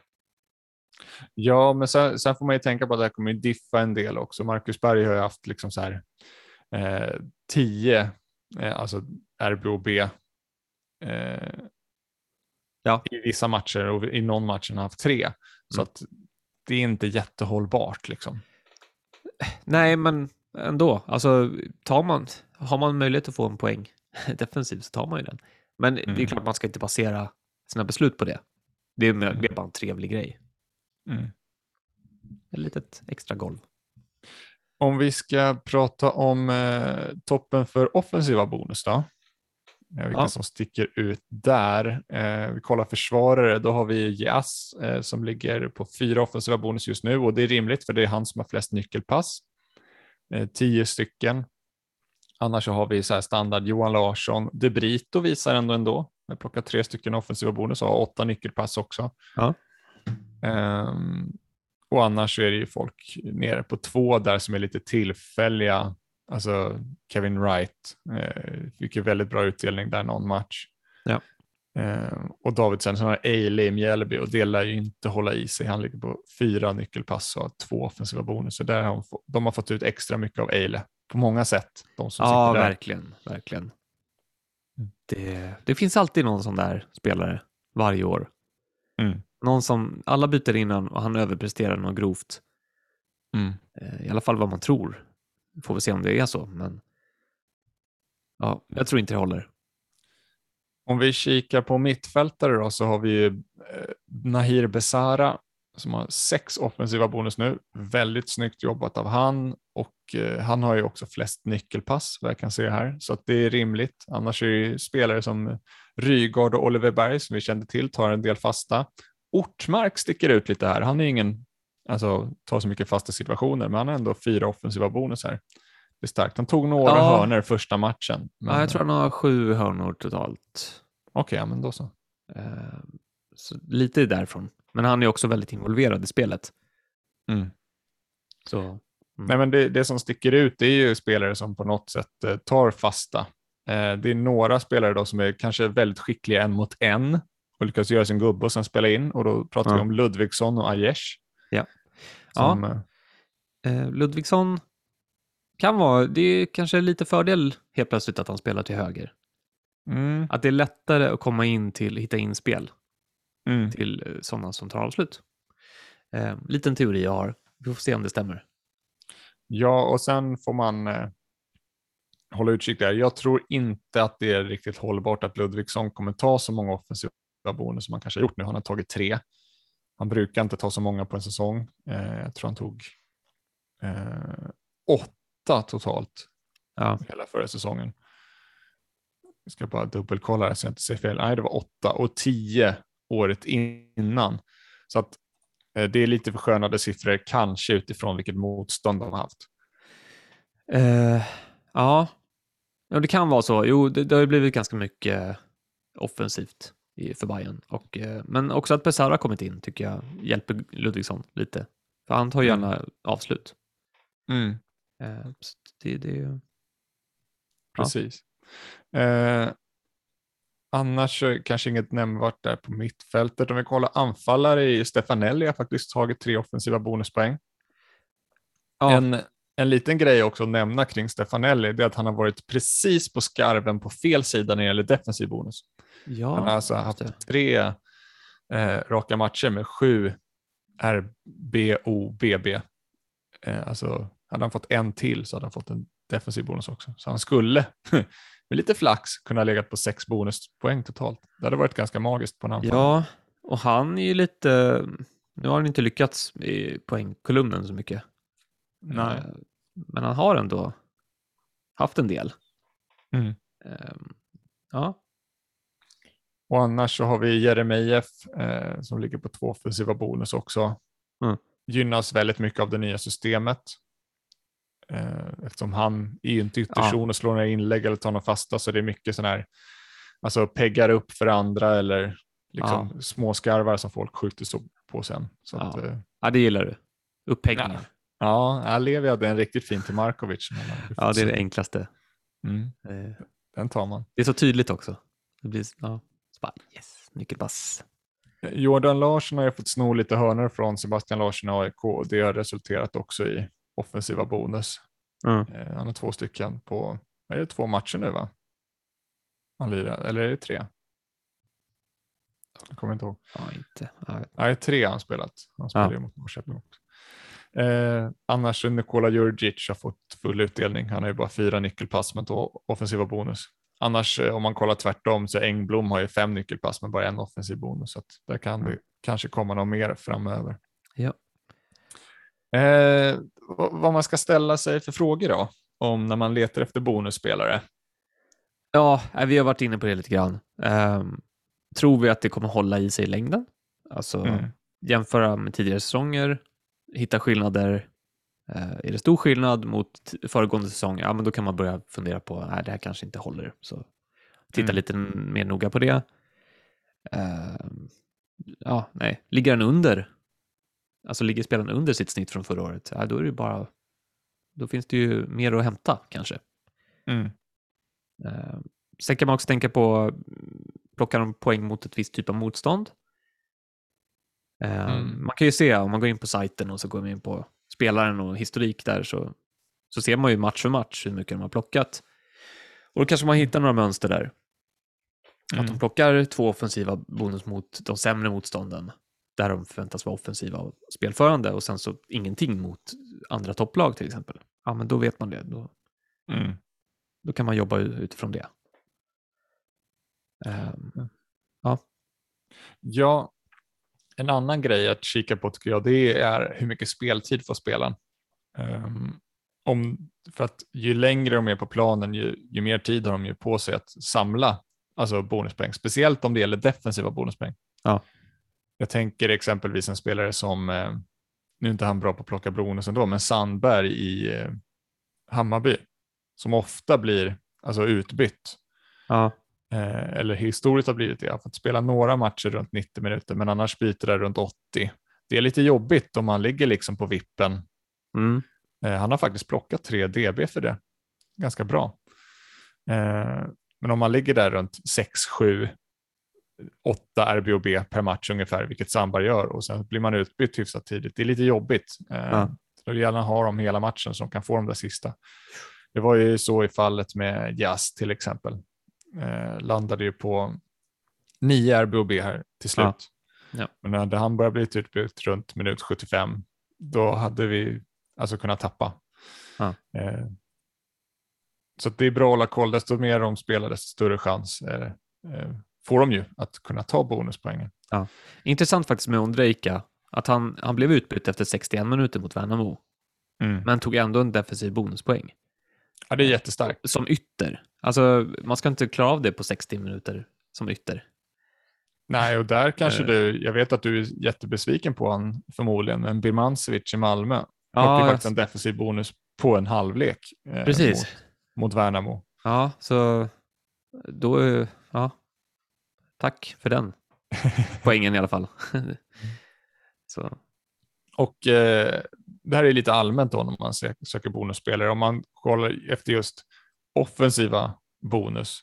Ja, men sen, sen får man ju tänka på att det här kommer ju diffa en del också. Marcus Berg har ju haft liksom så här eh, tio, eh, alltså RBOB eh, Ja. i vissa matcher och i någon match har han haft tre. Så Mm. att det är inte jättehållbart liksom. Nej, men ändå. Alltså, tar man, har man möjlighet att få en poäng [laughs] defensivt så tar man ju den. Men det är Mm. klart man ska inte basera sina beslut på det. Det är, Mm. det är bara en trevlig grej. Mm. Ett litet extra golv. Om vi ska prata om eh, toppen för offensiva bonus då. Vilka Ja. som sticker ut där. Eh, vi kollar försvarare, då har vi Jas eh, som ligger på fyra offensiva bonus just nu och det är rimligt för det är han som har flest nyckelpass. Eh, tio stycken. Annars så har vi så här standard Johan Larsson. De Brito visar ändå ändå. Jag plockar tre stycken offensiva bonus och har åtta nyckelpass också. Ja. Ehm, och annars så är det ju folk nere på två där som är lite tillfälliga. Alltså Kevin Wright eh, fick ju väldigt bra utdelning där någon match. Ja. Ehm, och David sen har Eile i Mjällby och det lär ju inte hålla i sig. Han ligger på fyra nyckelpass och har två offensiva bonus. där har de, få- de har fått ut extra mycket av Eile på många sätt. De som Ja, sitter där. verkligen. verkligen. Mm. Det, det finns alltid någon sån där spelare varje år. Mm. Någon som alla byter innan och han överpresterar något grovt. Mm. Eh, I alla fall vad man tror. Får vi se om det är så, men ja, jag tror inte det håller. Om vi kikar på mittfältare då så har vi ju eh, Nahir Besara som har sex offensiva bonus nu. Väldigt snyggt jobbat av han och eh, han har ju också flest nyckelpass vad jag kan se här så att det är rimligt. Annars är det ju spelare som Rygaard och Oliver Berg som vi kände till tar en del fasta. Ortmark sticker ut lite här. Han är ingen, alltså tar så mycket fasta situationer, men han har ändå fyra offensiva bonus här. Det är starkt. Han tog några Ja. hörnor första matchen. Men, Ja, jag tror han har sju hörnor totalt. Okej, ja, men då så. Eh, Så lite därifrån. Men han är också väldigt involverad i spelet. Mm. Så Nej, men det, det som sticker ut det är ju spelare som på något sätt eh, tar fasta. Eh, det är några spelare då som är kanske väldigt skickliga en mot en och lyckades göra sin gubbe och sen spela in och då pratar Ja. vi om Ludvigsson och Aiesh. Ja. Som, eh, Eh, Ludvigsson kan vara, det är kanske lite fördel helt plötsligt att han spelar till höger. mm, Att det är lättare att komma in till, hitta inspel mm. till eh, sådana som tar avslut. Eh, liten teori jag har. Vi får se om det stämmer. Ja, och sen får man eh, hålla utkik där. Jag tror inte att det är riktigt hållbart att Ludvigsson kommer ta så många offensiva bonus som han kanske har gjort nu. Han har tagit tre. Han brukar inte ta så många på en säsong. Eh, jag tror han tog eh, åtta totalt Ja, hela förra säsongen. Jag ska bara dubbelkolla här så jag inte säger fel. Nej, det var åtta och tio året innan. Så att eh, det är lite förskönade siffror, kanske utifrån vilket motstånd de har haft. eh, ja. ja, det kan vara så. Jo, det, det har blivit ganska mycket offensivt för Bayern. Och, eh, men också att Besara kommit in tycker jag hjälper Ludvigsson lite. För han tar Mm. gärna avslut. Eh, så det, det, Ja. Precis. Eh, annars kanske inget nämnvärt där på mittfältet. Om vi kollar anfallare i Stefanelli har faktiskt tagit tre offensiva bonuspoäng. ja, En, en liten grej också att nämna kring Stefanelli det är att han har varit precis på skarven på fel sida när det gäller defensiv bonus. ja, Han har alltså haft tre eh, raka matcher med sju RBOBB. Eh, alltså hade han fått en till så hade han fått en defensiv bonus också. Så han skulle [laughs] med lite flax kunna ha legat på sex bonuspoäng totalt. Det hade varit ganska magiskt på en anfallare. Ja, och han är ju lite... Nu har han inte lyckats i poängkolumnen så mycket. Nej. Men han har ändå haft en del. Mm. Ehm, Ja, Och annars så har vi Jeremejeff eh, som ligger på två offensiva bonus också. Mm. Gynnas väldigt mycket av det nya systemet. Eh, eftersom han är ju inte ytterzon och slår några inlägg eller tar några fasta så det är mycket sån här, alltså peggar upp för andra eller liksom småskarvar som folk skjuter på sen. Så Ja. att, eh, ja det gillar du. Upphängningar. Ja, ja, Levi hade en riktigt fin till Markovic. hade Ja, det är det enklaste. Mm, Eh, den tar man. Det är så tydligt också. Det blir, ja, så bara, yes, nyckelpass. Jordan Larsson har ju fått sno lite hörnor från Sebastian Larsson i AIK och det har resulterat också i offensiva bonus. Mm. Eh, Han har två stycken på, är det två matcher nu va? Han lirar, eller är det tre? Jag kommer inte ihåg. Ja, inte. Ja, Nej, tre har han spelat. Han spelar ju mot Norrköping också. Eh, annars Nikola Djurdjic har fått full utdelning. Han har ju bara fyra nyckelpass men två offensiva bonus. Annars eh, om man kollar tvärtom så Engblom har ju fem nyckelpass men bara en offensiv bonus. Så där kan det kanske komma något mer framöver. Ja. Eh, vad man ska ställa sig för frågor då? Om när man letar efter bonusspelare. Ja, eh, vi har varit inne på det lite grann. Ehm, tror vi att det kommer hålla i sig i längden? Alltså Mm. jämföra med tidigare säsonger, hitta skillnader. Eh, är det stor skillnad mot föregående säsong, ja men då kan man börja fundera på, nej det här kanske inte håller. Så titta Mm. lite mer noga på det. Ehm, ja, nej, ligger den under, alltså ligger spelaren under sitt snitt från förra året, ja, då är det bara, då finns det ju mer att hämta kanske. Mm. Eh, Sen kan man också tänka på, mm, plockar de poäng mot ett visst typ av motstånd? Eh, Mm. Man kan ju se, om man går in på sajten och så går man in på spelaren och historik där så, så ser man ju match för match hur mycket de har plockat. Och då kanske man hittar några mönster där. Att de Mm. plockar två offensiva bonus mot de sämre motstånden, där de förväntas vara offensiva och spelförande, och sen så ingenting mot andra topplag till exempel. Ja, men då vet man det. Då, Mm. då kan man jobba utifrån det. Ehm, Ja, en annan grej att kika på tycker jag, det är hur mycket speltid får spelaren. Um, om, för att ju längre de är på planen, ju, ju mer tid har de ju på sig att samla alltså bonuspoäng, speciellt om det gäller defensiva bonuspoäng. Ja. Jag tänker exempelvis en spelare som, eh, nu är inte han bra på att plocka bonus ändå, men Sandberg i eh, Hammarby, som ofta blir alltså utbytt ja, eh, eller historiskt har blivit det. Jag har fått spela några matcher runt 90 minuter, men annars byter det runt 80. Det är lite jobbigt om man ligger liksom på vippen. mm, Eh, han har faktiskt plockat 3 dB för det. Ganska bra. Eh, men om man ligger där runt 6-7 åtta RBOB per match ungefär, vilket Sandberg gör och sen blir man utbytt hyfsat tidigt. Det är lite jobbigt. Ja. Då vill gärna ha dem hela matchen så de kan få de där sista. Det var ju så i fallet med Jazz till exempel. Eh, landade ju på nio RBOB här till slut. Ja. Ja. Men när han började bli utbytt runt minut 75, då hade vi alltså kunnat tappa. Ja. Eh, så det är bra att hålla koll. Desto mer de spelar, desto större chans eh, eh, får de ju att kunna ta bonuspoängen. Intressant faktiskt med Ondrejka, att han, han blev utbytt efter 61 minuter mot Värnamo, men tog ändå en defensiv bonuspoäng. Ja, det är jättestarkt. Som ytter. Alltså, man ska inte klara av det på 60 minuter som ytter. Nej, och där kanske Eh. du, jag vet att du är jättebesviken på han förmodligen, men Birmancevic i Malmö Ja, jag- faktiskt en defensiv bonus på en halvlek eh, Precis. mot, mot Värnamo. Ja, så då, ja, tack för den [laughs] poängen i alla fall. [laughs] så, Och eh, det här är lite allmänt då när man sö- söker bonusspelare. Om man kollar efter just offensiva bonus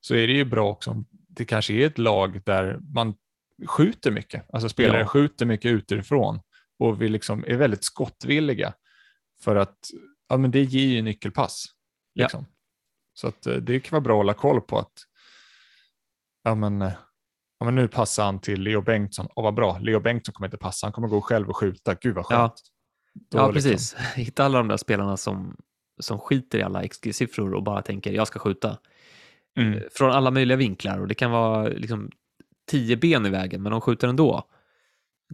så är det ju bra också om det kanske är ett lag där man skjuter mycket. Alltså spelare Ja. skjuter mycket utifrån och vi liksom är väldigt skottvilliga för att ja, men det ger ju nyckelpass. Ja. Liksom. Så att eh, det kan vara bra att hålla koll på att ja, men, eh, ja, men nu passar han till Leo Bengtsson. Åh, vad bra, Leo Bengtsson kommer inte passa, han kommer gå själv och skjuta. Gud vad skönt. Ja. Ja, liksom- precis. [laughs] Hitta alla de där spelarna som, som skiter i alla XG-siffror och bara tänker jag ska skjuta. Mm. Från alla möjliga vinklar och det kan vara liksom tio ben i vägen, men de skjuter ändå.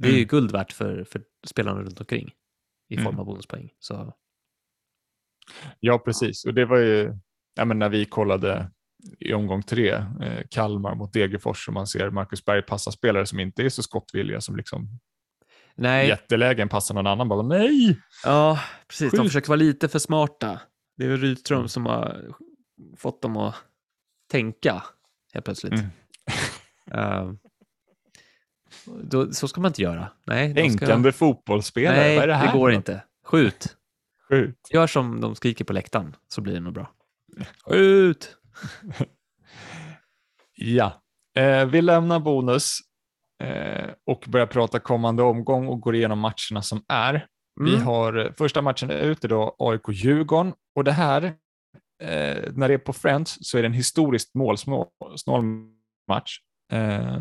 Det är ju Mm. guld värt för, för spelarna runt omkring i form Mm. av bonuspoäng. Så, Ja, precis. Och det var ju ja, men när vi kollade i omgång tre, eh, Kalmar mot Degerfors, och man ser Marcus Berg passa spelare som inte är så skottvilliga, som liksom nej, jättelägen passar någon annan. Bara, nej! ja, precis. De Skjut. försöker vara lite för smarta. Det är Rydström Mm. som har fått dem att tänka helt plötsligt. Mm. [laughs] Eh, då, så ska man inte göra. Nej, de ska... Tänkande fotbollsspelare, Nej, vad är det här? går för inte. Skjut. Skjut. Gör som de skriker på läktaren så blir det nog bra. [laughs] Skjut! Ja, eh, vi lämnar bonus och börjar prata kommande omgång och går igenom matcherna som är. Vi Mm. har eh, första matchen ute då AIK-Djurgården och det här, eh, när det är på Friends så är det en historiskt målsnål match. Eh,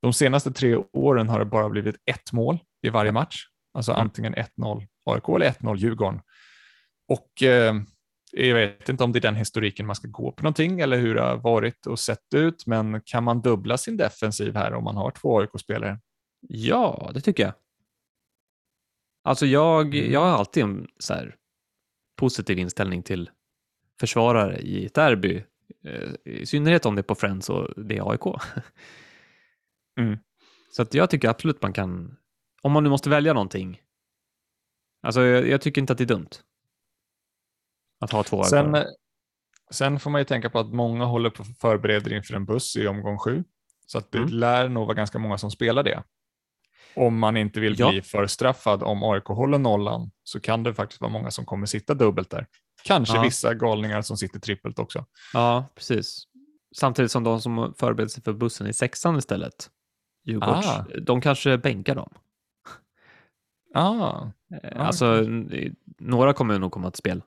de senaste tre åren har det bara blivit ett mål i varje match, alltså Mm. antingen 1-0 AIK eller 1-0 Djurgården. Och eh, jag vet inte om det är den historiken man ska gå på någonting eller hur det har varit och sett ut, men kan man dubbla sin defensiv här om man har två AIK-spelare? Ja, det tycker jag. Alltså jag, Mm. jag har alltid en så här positiv inställning till försvarare i ett derby. eh, I synnerhet om det är på Friends och det är AIK. [laughs] Mm. Så att jag tycker absolut man kan, om man nu måste välja någonting. Alltså jag, jag tycker inte att det är dumt. Att ha två Sen, sen får man ju tänka på att många håller på att förbereda inför en buss i omgång sju, så att det Mm. lär nog vara ganska många som spelar det. Om man inte vill Ja. bli för straffad om AIK håller nollan så kan det faktiskt vara många som kommer sitta dubbelt där. Kanske Ja. vissa galningar som sitter trippelt också. Ja, precis. Samtidigt som de som förbereder sig för bussen i sexan istället, Djurgårds, Ah. de kanske bänkar dem. Ah, Eh, Ja, alltså, några kommer nog komma till spel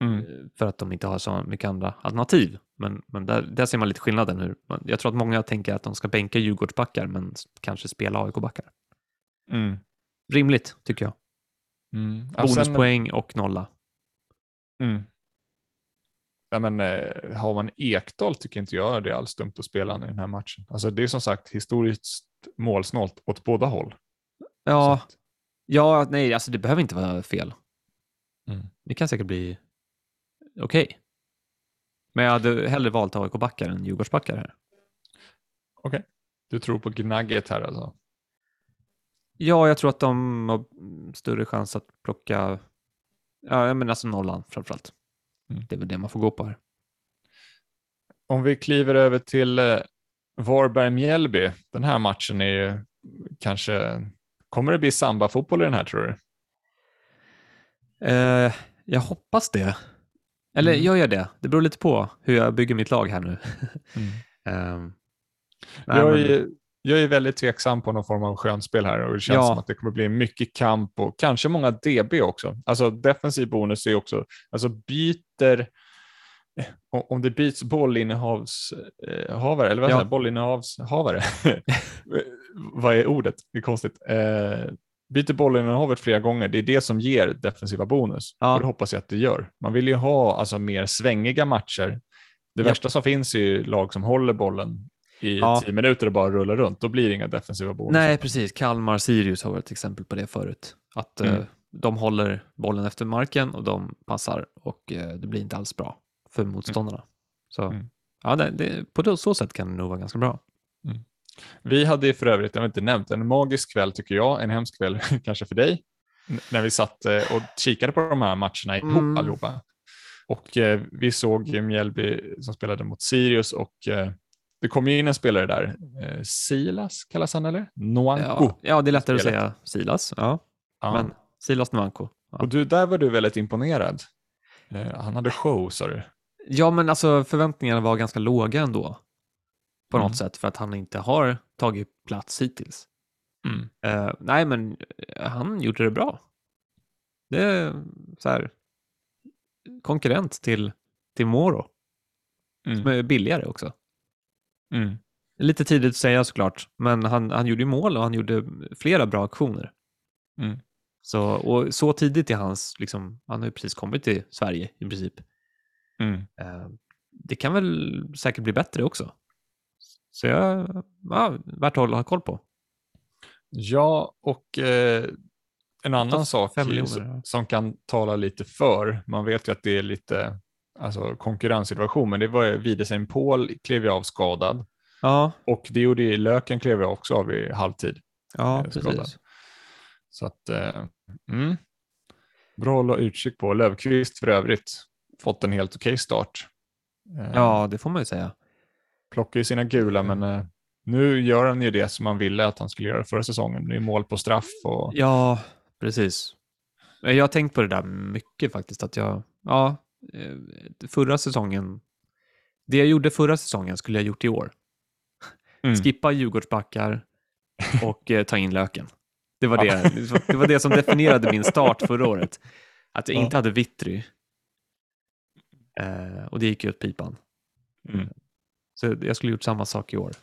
mm. eh, för att de inte har så mycket andra alternativ. Men, men där, där ser man lite skillnaden. Hur, jag tror att många tänker att de ska bänka Djurgårdsbackar men kanske spela AIK-backar. Mm. Rimligt, tycker jag. Mm. Ja, sen- Bonuspoäng och nolla. Mm. Ja, men, eh, har man Ekdal tycker inte jag det är alls dumt att spela i den här matchen. Alltså, det är som sagt historiskt målsnålt åt båda håll. Ja, att- ja, nej, alltså det behöver inte vara fel. Mm. Det kan säkert bli okej. Men jag hade hellre valt AIK-backar än Djurgårdsbackar här. Du tror på Gnagget här alltså? Ja, jag tror att de har större chans att plocka, ja, men alltså nollan framförallt. Mm. Det är väl det man får gå på här. Om vi kliver över till eh, Varberg-Mjällby. Den här matchen är ju kanske, kommer det bli samba-fotboll i den här tror du? Eh, jag hoppas det. Eller Mm. gör jag det? Det beror lite på hur jag bygger mitt lag här nu. Mm. [laughs] Eh, Nej, jag, men- är, jag är väldigt tveksam på någon form av skönspel här och det känns Ja. som att det kommer bli mycket kamp och kanske många DB också. Alltså defensiv bonus är också, alltså byter, eh, om- det byts bollinnehavshavare, eller vad Ja. bollinnehavshavare, [laughs] vad är ordet? Det är konstigt. Eh, byter bollinnehavet flera gånger, det är det som ger defensiva bonus. Ja. Och det hoppas jag att det gör. Man vill ju ha alltså, mer svängiga matcher. Det Ja. värsta som finns är ju lag som håller bollen i Ja. tio minuter och bara rullar runt. Då blir det inga defensiva bonus. Nej, precis. Kalmar Sirius har varit ett exempel på det förut. Att eh, Mm. de håller bollen efter marken och de passar och eh, det blir inte alls bra för motståndarna. Så Mm. ja, det, det, på så sätt kan det nog vara ganska bra. Vi hade för övrigt, jag har inte nämnt, en magisk kväll tycker jag, en hemsk kväll [laughs] kanske för dig, när vi satt eh, och kikade på de här matcherna ihop Mm. allihopa. Och eh, vi såg Mjällby som spelade mot Sirius och eh, det kom ju in en spelare där, eh, Silas kallas han eller? Noanko. Ja, ja, det är lättare att Spelet. säga Silas. Ja, Ja. men Silas Nwanko. Ja. Och du, där var du väldigt imponerad. Eh, han hade show sa du. ja, men alltså förväntningarna var ganska låga ändå. På Mm. något sätt för att han inte har tagit plats hittills. Mm. Eh, nej, men eh, han gjorde det bra. Det är så här konkurrent till, till Moro, som Mm. är billigare också. Mm. Lite tidigt att säga såklart, men han, han gjorde mål och han gjorde flera bra aktioner. Mm. Så, och så tidigt i hans, liksom, han har ju precis kommit till Sverige i princip. Mm. Eh, det kan väl säkert bli bättre också. Så jag, ja, värt att hålla koll på. Ja, och eh, en annan sak som, som kan tala lite för, man vet ju att det är lite alltså, konkurrenssituation, men det var ju Widersen Paul klev ju av skadad Ja, och det gjorde ju Löken klev ju också av i halvtid. ja Eh, precis. Så att, eh, mm. bra att hålla utkik på. Lövqvist för övrigt fått en helt okej start. Eh, Ja, det får man ju säga. Plockar ju sina gula, men eh, nu gör han ju det som man ville att han skulle göra förra säsongen. Det är mål på straff och Ja, precis. Men Jag har tänkt på det där mycket faktiskt. Att jag, ja, eh, förra säsongen, det jag gjorde förra säsongen skulle jag gjort i år. Mm. Skippa Djurgårdsbackar [laughs] och eh, ta in löken. Det var det, det var det som definierade min start förra året. Att jag Ja. inte hade Vittry. Eh, och det gick ju åt pipan. Mm. Så jag skulle gjort samma sak i år. [laughs]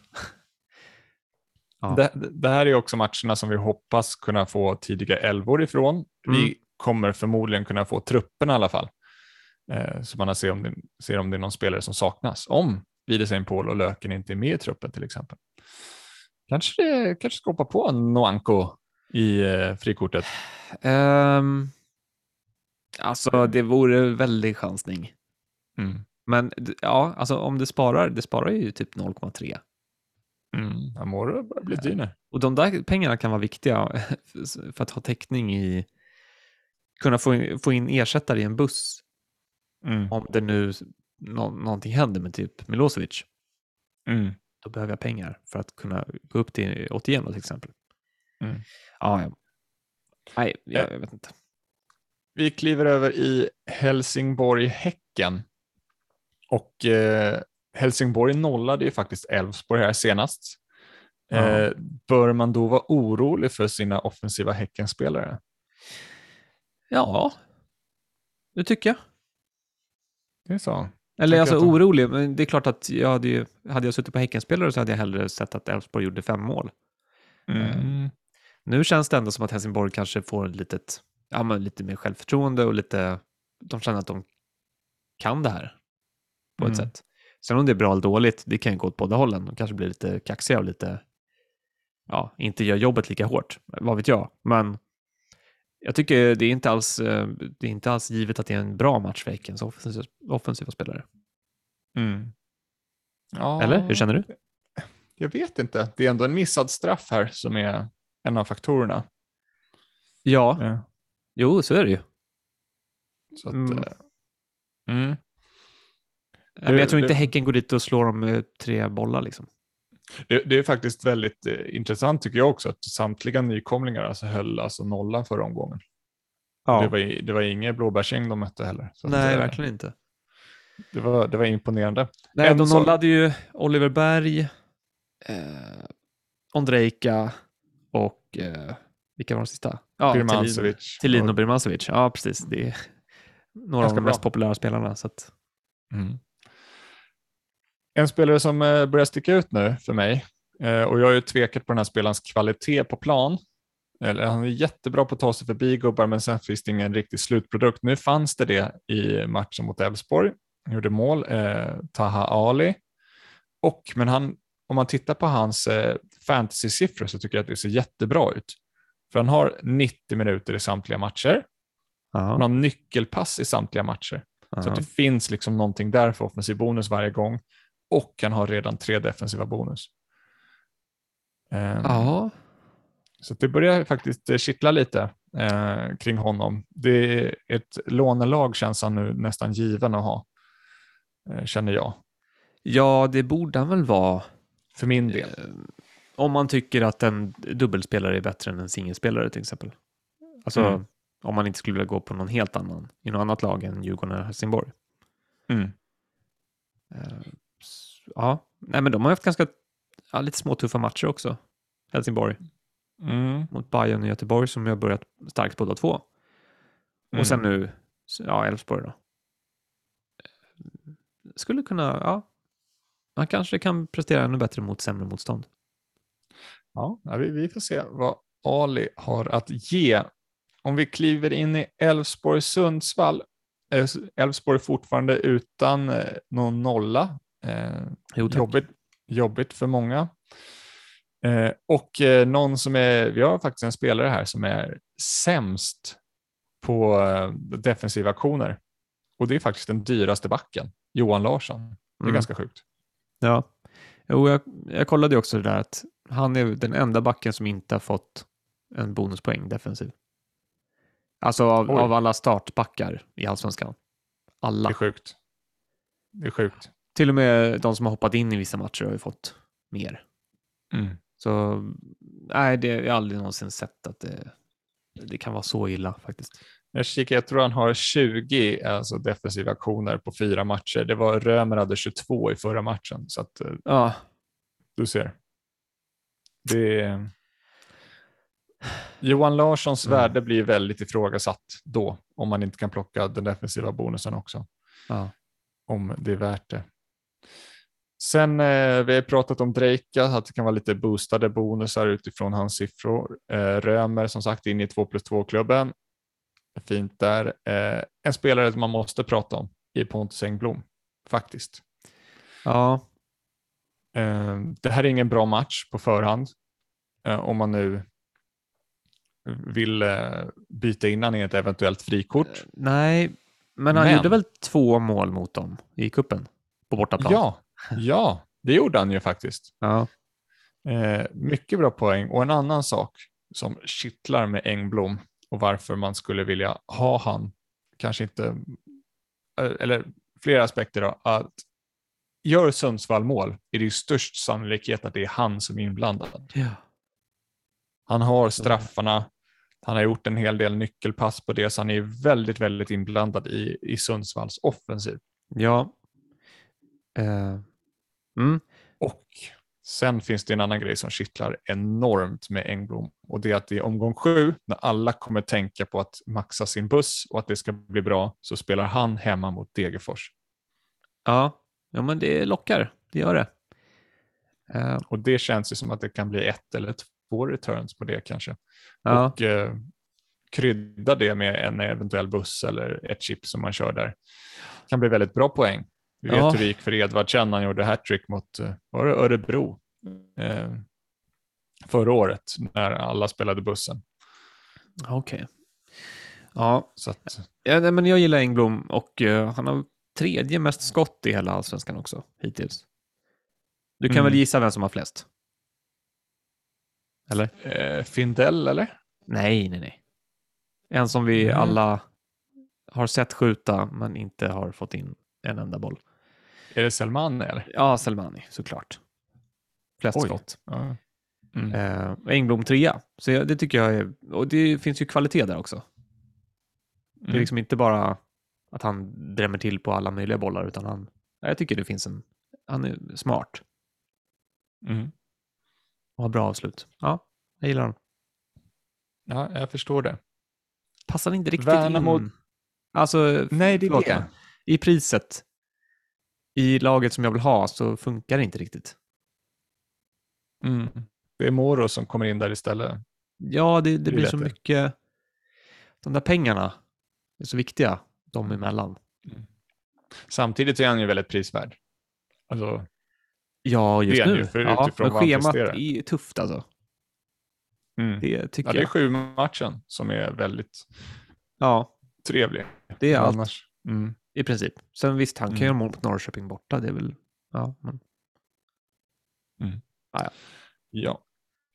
Ja. Det, det här är också matcherna som vi hoppas kunna få tidiga elvor ifrån. Mm. Vi kommer förmodligen kunna få trupperna i alla fall. Eh, så man ser om, det, ser om det är någon spelare som saknas. Om Widersen Paul och Löken inte är med i truppen till exempel. Kanske det kanske ska hoppa på Noanko i eh, frikortet. Ehm, alltså, det vore väldigt chansning. Mm. Men ja, alltså om det sparar, det sparar ju typ 0,3. Mm. Amore börjar bli dyr nu. Och de där pengarna kan vara viktiga [laughs] för att ha täckning i, kunna få in, få in ersättare i en buss Mm. om det nu nå, någonting händer med typ Milosevic. Mm. Då behöver jag pengar för att kunna gå upp till 81 då, till exempel. Mm. Ja, ja. Nej, jag, jag vet inte. Vi kliver över i Helsingborg-Häcken. Och eh, Helsingborg nollade ju faktiskt Elfsborg här senast. Ja. Eh, bör man då vara orolig för sina offensiva Häckenspelare? Ja, det tycker jag. Det är så. Eller alltså de- orolig, men det är klart att jag hade, ju, hade jag suttit på Häckenspelare så hade jag hellre sett att Elfsborg gjorde fem mål. Mm. Nu känns det ändå som att Helsingborg kanske får litet, ja, men lite mer självförtroende och lite, de känner att de kan det här på ett Mm. sätt. Sen om det är bra eller dåligt, det kan ju gå åt båda hållen. De kanske blir lite kaxiga och lite, ja, inte gör jobbet lika hårt, vad vet jag. Men jag tycker det är inte alls, eh, det är inte alls givet att det är en bra match för Häckens offensiva, offensiva spelare. Mm. Ja, Eller? Hur känner du? Jag vet inte. Det är ändå en missad straff här som är en av faktorerna. Ja, Ja. jo, så är det ju. Så att, Mm. eh, mm. Men jag tror inte det- Häcken går dit och slår dem med tre bollar liksom. Det, det är faktiskt väldigt eh, intressant tycker jag också att samtliga nykomlingar alltså höll alltså nollan förra omgången. Det, var, det var inget blåbärsgäng de mötte heller. Nej, eh, verkligen inte. Det var, det var imponerande. Nej, En de nollade ju Oliver Berg eh, Ondrejka och eh, vilka var de sista? Ja, Birmancevic. Thelin och Birmancevic. Ja, precis. Det är några Ganska av de mest bra. populära spelarna. Så att, Mm. En spelare som eh, börjar sticka ut nu för mig, eh, och jag har ju tvekat på den här spelarens kvalitet på plan. Han är jättebra på att ta sig förbi gubbar, men sen finns det ingen riktig slutprodukt. Nu fanns det det i matchen mot Elfsborg. Han gjorde mål, eh, Taha Ali. Och, men han, om man tittar på hans eh, fantasy-siffror så tycker jag att det ser jättebra ut. För han har 90 minuter i samtliga matcher. Han ja, har nyckelpass i samtliga matcher. Så ja. att det finns liksom någonting där för offensiv bonus varje gång. Och han har redan tre defensiva bonus. Ehm, ja, Så det börjar faktiskt eh, kittla lite eh, kring honom. Det är ett lånelag känns han nu nästan given att ha, eh, känner jag. ja, det borde han väl vara. För min del. Eh, om man tycker att en dubbelspelare är bättre än en singelspelare till exempel. Alltså Mm. om man inte skulle vilja gå på någon helt annan, i något annat lag än Djurgården eller Helsingborg. Mm. Ja, nej men de har haft ganska ja, lite små tuffa matcher också. Helsingborg Mm. mot Bayern och Göteborg som har börjat starkt båda två. Mm. Och sen nu, s- ja, Elfsborg då. Skulle kunna, ja, han kanske kan prestera ännu bättre mot sämre motstånd. Ja, vi, vi får se vad Ali har att ge. Om vi kliver in i Elfsborg-Sundsvall. Elfsborg fortfarande utan eh, någon nolla. Eh, Jo, jobbigt, jobbigt för många. Eh, och eh, någon som är, vi har faktiskt en spelare här som är sämst på eh, defensiva aktioner. Och det är faktiskt den dyraste backen, Johan Larsson. Det är Mm. ganska sjukt. Ja, jo, jag, jag kollade också det där att han är den enda backen som inte har fått en bonuspoäng defensiv. Alltså av, av alla startbackar i allsvenskan. Det Alla. är sjukt. Det är sjukt. Till och med de som har hoppat in i vissa matcher har ju fått mer. Mm. Så nej, det, jag har aldrig någonsin sett att det, det kan vara så illa faktiskt. Jag kikar, jag tror han har 20 alltså defensiva aktioner på fyra matcher. Det var Römer hade 22 i förra matchen, så att eh, Ja, du ser. Det är... Johan Larssons Mm. värde blir väldigt ifrågasatt då, om man inte kan plocka den defensiva bonusen också, ja. om det är värt det. Sen eh, vi har pratat om Drejka, att det kan vara lite boostade bonusar utifrån hans siffror. Eh, Römer som sagt in i 2 plus 2-klubben. Fint där. Eh, en spelare man måste prata om i Pontus Engblom, faktiskt. ja. Eh, det här är ingen bra match på förhand. Eh, om man nu vill eh, byta in han i ett eventuellt frikort. Nej, men han Men- gjorde väl två mål mot dem i kuppen på bortaplan? Ja, ja, det gjorde han ju faktiskt. ja. Eh, mycket bra poäng och en annan sak som kittlar med Engblom och varför man skulle vilja ha han, kanske inte, eh, eller flera aspekter då, att gör Sundsvall mål är det ju störst sannolikhet att det är han som är inblandad. ja. Han har straffarna, han har gjort en hel del nyckelpass på det, så han är väldigt, väldigt inblandad i, i Sundsvalls offensiv. Ja. Eh, mm. Och sen finns det en annan grej som kittlar enormt med Engblom och det är att i omgång sju, när alla kommer tänka på att maxa sin buss och att det ska bli bra, så spelar han hemma mot Degerfors. Ja. ja, men det lockar. Det gör det. Eh, Och det känns ju som att det kan bli ett eller två returns på det kanske. ja. Och eh, krydda det med en eventuell buss eller ett chip som man kör där. kan bli väldigt bra poäng. Vi vet Ja. gick för Edvardsen, han gjorde hattrick mot eh, var det Örebro eh, förra året när alla spelade bussen. Okej. Ja, Så att, ja men jag gillar Engblom och eh, han har tredje mest skott i hela allsvenskan också hittills. Du kan Mm. väl gissa vem som har flest? Eller? eh, Findell eller? Nej, nej, nej. En som vi Nej. alla har sett skjuta men inte har fått in en enda boll. Är det Selman eller? Ja, Selmani såklart. Flest skott. Ja. Mm. Eh, Engblom trea. Så jag, det tycker jag är, och det finns ju kvalitet där också. Det är Mm. liksom inte bara att han drämmer till på alla möjliga bollar utan han, jag tycker det finns en, han är smart. Mm. och har bra avslut. Ja, jag gillar honom. Ja, jag förstår det. Passar inte riktigt Värnamo- in. Alltså, Nej, det är det. i priset, i laget som jag vill ha, så funkar det inte riktigt. Mm. Det är Moro som kommer in där istället. Ja, det, det blir så lättare. mycket... De där pengarna är så viktiga, de emellan. Samtidigt är han ju väldigt prisvärd. Alltså, Ja, just nu. för ja, men schemat är tufft alltså. mm. Det tycker ja, det är sju matchen som är väldigt Ja, trevlig. det är allt Annars, mm. I princip. Sen visst, han kan Mm. göra mål mot Norrköping borta. Det är väl... Ja, men... Ja.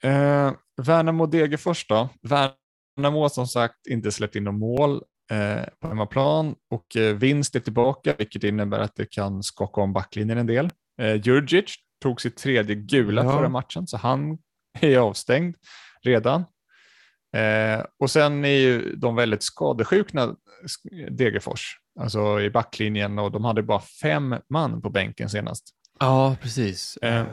Eh, Värnamo Degerfors då. Värnamo har som sagt inte släppt in några mål eh, på hemmaplan och eh, vinst är tillbaka, vilket innebär att det kan skaka om backlinjen en del. Eh, Djurdjic tog sitt tredje gula Ja. förra matchen, så han är avstängd redan. Eh, och sen är ju de väldigt skadeskjutna Degerfors, alltså i backlinjen och de hade bara fem man på bänken senast. Ja, precis. Eh. Eh,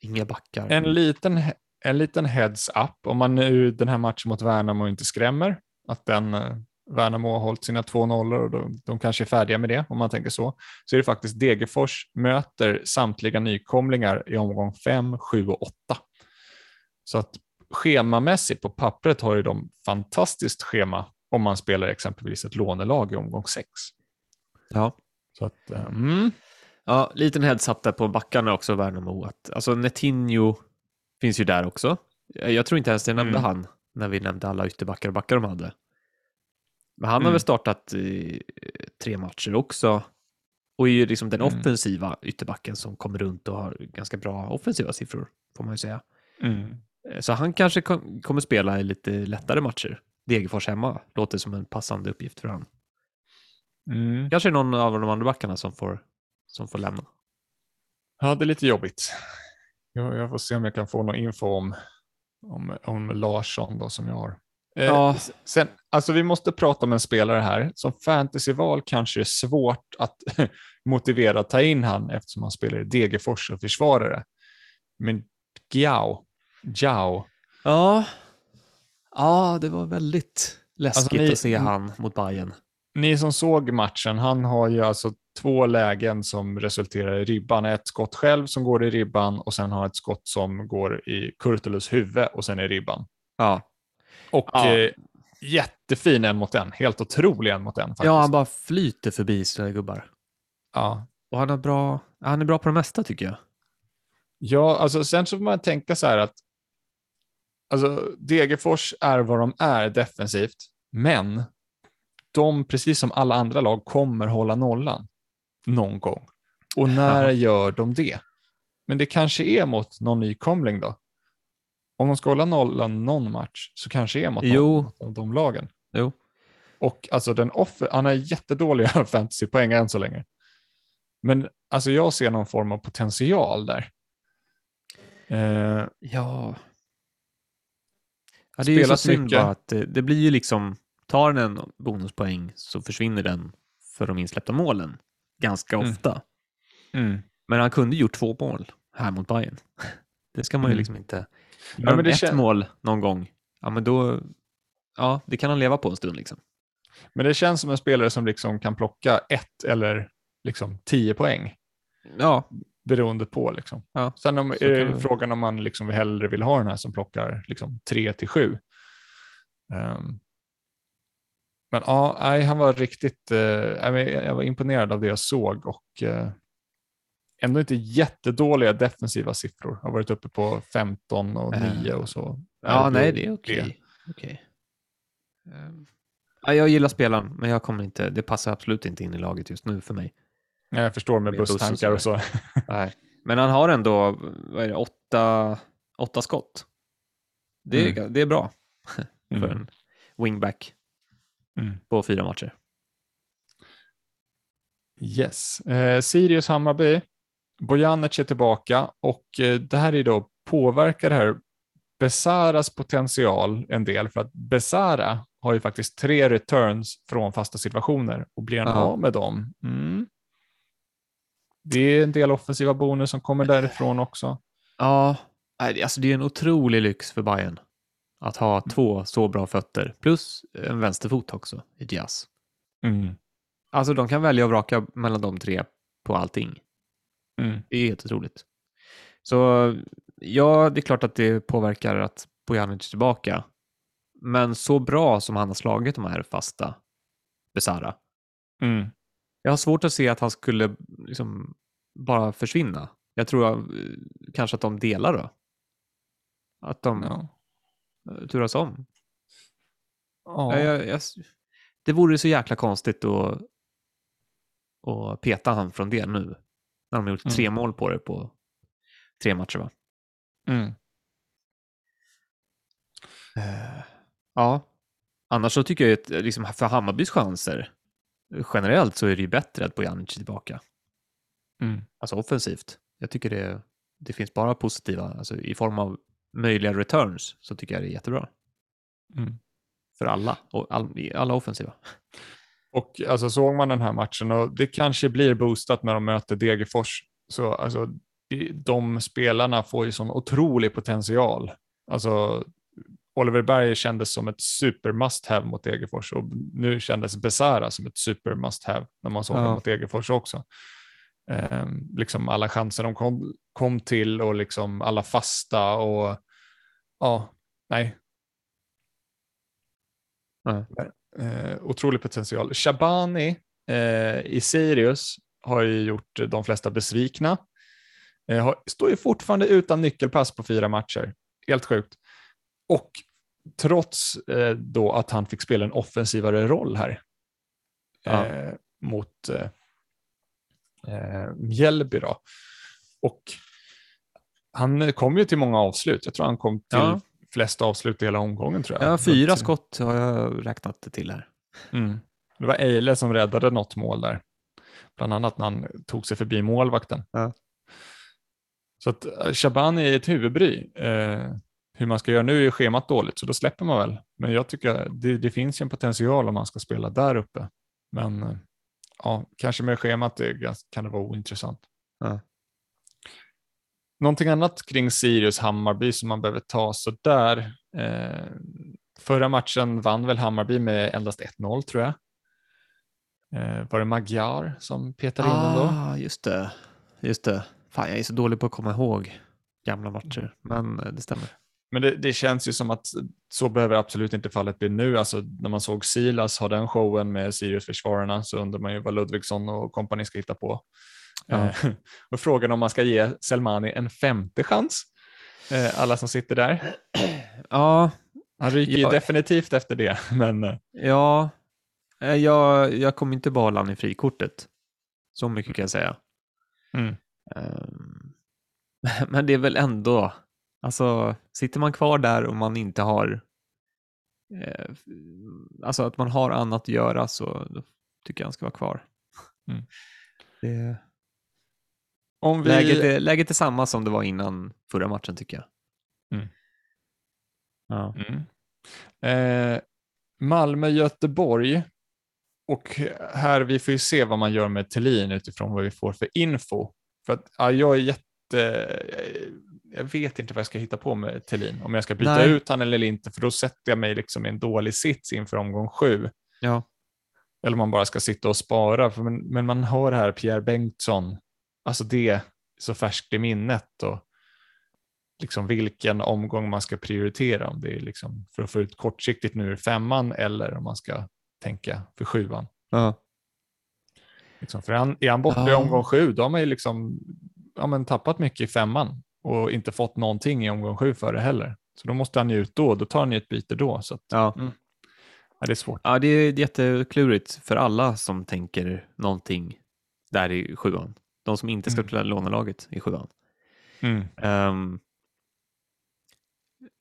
Inga backar. En liten, en liten heads up, om man nu den här matchen mot Värnamo inte skrämmer, att den eh, Värnamo har hållit sina två nollor och de, de kanske är färdiga med det, om man tänker så, så är det faktiskt Degerfors möter samtliga nykomlingar i omgång 5, 7 och 8. Så att schemamässigt på pappret har ju de fantastiskt schema om man spelar exempelvis ett lånelag i omgång 6. Ja. Så att, eh, mm, Ja, liten heads-up där på backarna också, Värnamo. Att, alltså Netinho finns ju där också. Jag jag tror inte ens jag nämnde Mm. han när vi nämnde alla ytterbackar och backar de hade. Men han har Mm. väl startat i tre matcher också. Och är ju liksom den Mm. offensiva ytterbacken som kommer runt och har ganska bra offensiva siffror, får man ju säga. mm. Eh, Så han kanske kom, kommer spela i lite lättare matcher. Degerfors hemma låter som en passande uppgift för han. Mm. Kanske någon av de andra backarna som får, som får lämna. Ja, det är lite jobbigt. Jag, jag får se om jag kan få någon info om, om, om Larsson då, som jag har. Eh, Ja. Sen, alltså vi måste prata om en spelare här. Som fantasyval kanske är svårt att [laughs] motivera att ta in han eftersom han spelar i Degerfors och försvarare. Men Giao, Giao, Ja, ja det var väldigt läskigt Alltså, ni- att se han mot Bayern. ni som såg matchen, han har ju alltså två lägen som resulterar i ribban. Ett skott själv som går i ribban och sen har han ett skott som går i Kurtulus huvud och sen i ribban. Ja, Och Ja. eh, jättefin en mot en, helt otrolig en mot en faktiskt. ja han bara flyter förbi sina gubbar. ja. Och han är bra, han är bra på det mesta tycker jag. ja, alltså sen så får man tänka så här att alltså, Degerfors är vad de är defensivt, men de, precis som alla andra lag, kommer hålla nollan någon gång. Och när Jaha. gör de det? Men det kanske är mot någon nykomling då? Om de ska hålla nollan någon match så kanske det är mot någon av de lagen. Jo. Och alltså den off han har jättedåliga [laughs] fantasypoäng än så länge. Men alltså jag ser någon form av potential där. Eh, Ja. Ja det är ju så synd mycket. bara att det, det blir ju liksom, tar den en bonuspoäng så försvinner den för de insläppta målen ganska Mm. ofta. mm. Men han kunde gjort två mål här mot Bayern. [laughs] Det ska man ju Mm. liksom inte... Ja, Gör men de det ett kän- mål någon gång, ja men då... Ja, det kan han leva på en stund liksom. Men det känns som en spelare som liksom kan plocka ett eller liksom tio poäng Ja, beroende på. Liksom. Ja, Sen om, är det frågan om man liksom hellre vill ha den här som plockar liksom tre till sju. Ehm, men ja, nej, han var riktigt, eh, jag var- jag imponerad av det jag såg och eh, ändå inte jättedåliga defensiva siffror. Har varit uppe på 15 och Eh, 9 och så. ja nej det är okej. Okej. Ehm, ja, jag gillar spelaren, men jag kommer inte, det passar absolut inte in i laget just nu för mig. Ja, Jag förstår med Med buss och busstankar och så. [laughs] Nej. Men han har ändå, vad är det, åtta, åtta skott. Det är, det är bra [laughs] för Mm. en wingback Mm. på fyra matcher. Yes. Eh, Sirius Hammarby. Bojanic är tillbaka och eh, det här är då påverkar det här Besaras potential en del för att Besara har ju faktiskt tre returns från fasta situationer och blir han av med dem. Mm. Det är en del offensiva bonus som kommer därifrån också. Ja, Alltså det är en otrolig lyx för Bayern att ha två så bra fötter plus en vänsterfot också i Diaz. Mm. Alltså de kan välja och vraka mellan de tre på allting. Mm. Det är helt otroligt. Så ja, det är klart att det påverkar att Bojanic är tillbaka. Men så bra som han har slagit de här fasta Besara. Mm. Jag har svårt att se att han skulle liksom bara försvinna. Jag tror eh, kanske att de delar då. Att de Ja. eh, turas om. Ja. Jag, jag, jag, det vore så jäkla konstigt att, att peta han från det nu. När de har gjort Mm. tre mål på det på tre matcher va? Mm. Eh, Ja. Annars så tycker jag att liksom, för Hammarbys chanser generellt så är det ju bättre att Bojanic är tillbaka. Mm. Alltså offensivt. Jag tycker det, det finns bara positiva, alltså i form av möjliga returns så tycker jag det är jättebra. Mm. För alla, och all, i alla offensiva. Och alltså, såg man den här matchen och det kanske blir boostat när de möter Degerfors. Så alltså, de spelarna får ju sån otrolig potential. Alltså, Oliver Berg kändes som ett super must have mot Degerfors och nu kändes Besara som ett super must have när man såg Ja. det mot Degerfors också. Ehm, liksom alla chanser de kom, kom till och liksom alla fasta och ja, nej, Ja. Eh, otrolig potential. Shabani eh, i Sirius har ju gjort de flesta besvikna. Eh, har, står ju fortfarande utan nyckelpass på fyra matcher. Helt sjukt. Och trots eh, då att han fick spela en offensivare roll här Ja. eh, mot eh, eh, Mjällby då. Och han kom ju till många avslut. Jag tror han kom till Ja. flest avslut i hela omgången. tror jag. Ja, fyra Att- skott har jag räknat det till här. Mm. Det var Eile som räddade något mål där. Bland annat när han tog sig förbi målvakten. Ja. Så att eh, Shabani är ett huvudbry. Eh, hur man ska göra nu är schemat dåligt, så då släpper man väl. Men jag tycker det, det finns ju en potential om man ska spela där uppe. Men eh, ja, kanske med schemat kan det vara ointressant. Ja. Någonting annat kring Sirius Hammarby som man behöver ta så där. Eh, förra matchen vann väl Hammarby med endast 1-0 tror jag. Eh, var det Magyar som petade in dem då? Ah, just det. Just det. Fan, jag är så dålig på att komma ihåg gamla matcher, men eh, det stämmer. Men det, det känns ju som att så behöver absolut inte fallet bli nu. Alltså, när man såg Silas ha den showen med Sirius-försvararna så undrar man ju vad Ludvigsson och kompani ska hitta på. Ja. Eh, [laughs] och frågan om man ska ge Selmani en femte chans. Eh, alla som sitter där. [clears throat] Ja, Han ryker Ja. ju definitivt efter det. [laughs] Men eh, ja. Jag, jag kommer inte behålla han i frikortet. Så mycket kan jag säga. mm, Ehm, [laughs] Men det är väl ändå, alltså sitter man kvar där och man inte har, eh, alltså att man har annat att göra så tycker jag han ska vara kvar. Mm. Det, om vi... läget, är, läget är samma som det var innan förra matchen tycker jag. Mm. Ja. Mm. Eh, Malmö-Göteborg. Och här, vi får ju se vad man gör med Thelin utifrån vad vi får för info. För att ja, jag är jätte... Jag vet inte vad jag ska hitta på med Thelin. Om jag ska byta Nej. ut han eller inte, för då sätter jag mig liksom i en dålig sits inför omgång sju. ja. Eller om man bara ska sitta och spara. För men, men man hör här Pierre Bengtsson, alltså det är så färskt i minnet. Och liksom vilken omgång man ska prioritera. Om det är liksom för att få ut kortsiktigt nu i femman eller om man ska tänka för sjuan. Ja. Liksom, för han, är han borta i omgång sju, då har man ju liksom, ja, men tappat mycket i femman och inte fått någonting i omgång sju före heller. Så då måste han ju ut då, då tar han ju ett byte då. Så att, Ja. ja, det är svårt. ja, det är jätteklurigt för alla som tänker någonting där i sjuan. De som inte ska Mm. spela lånelaget i sjuan. Mm. Ehm,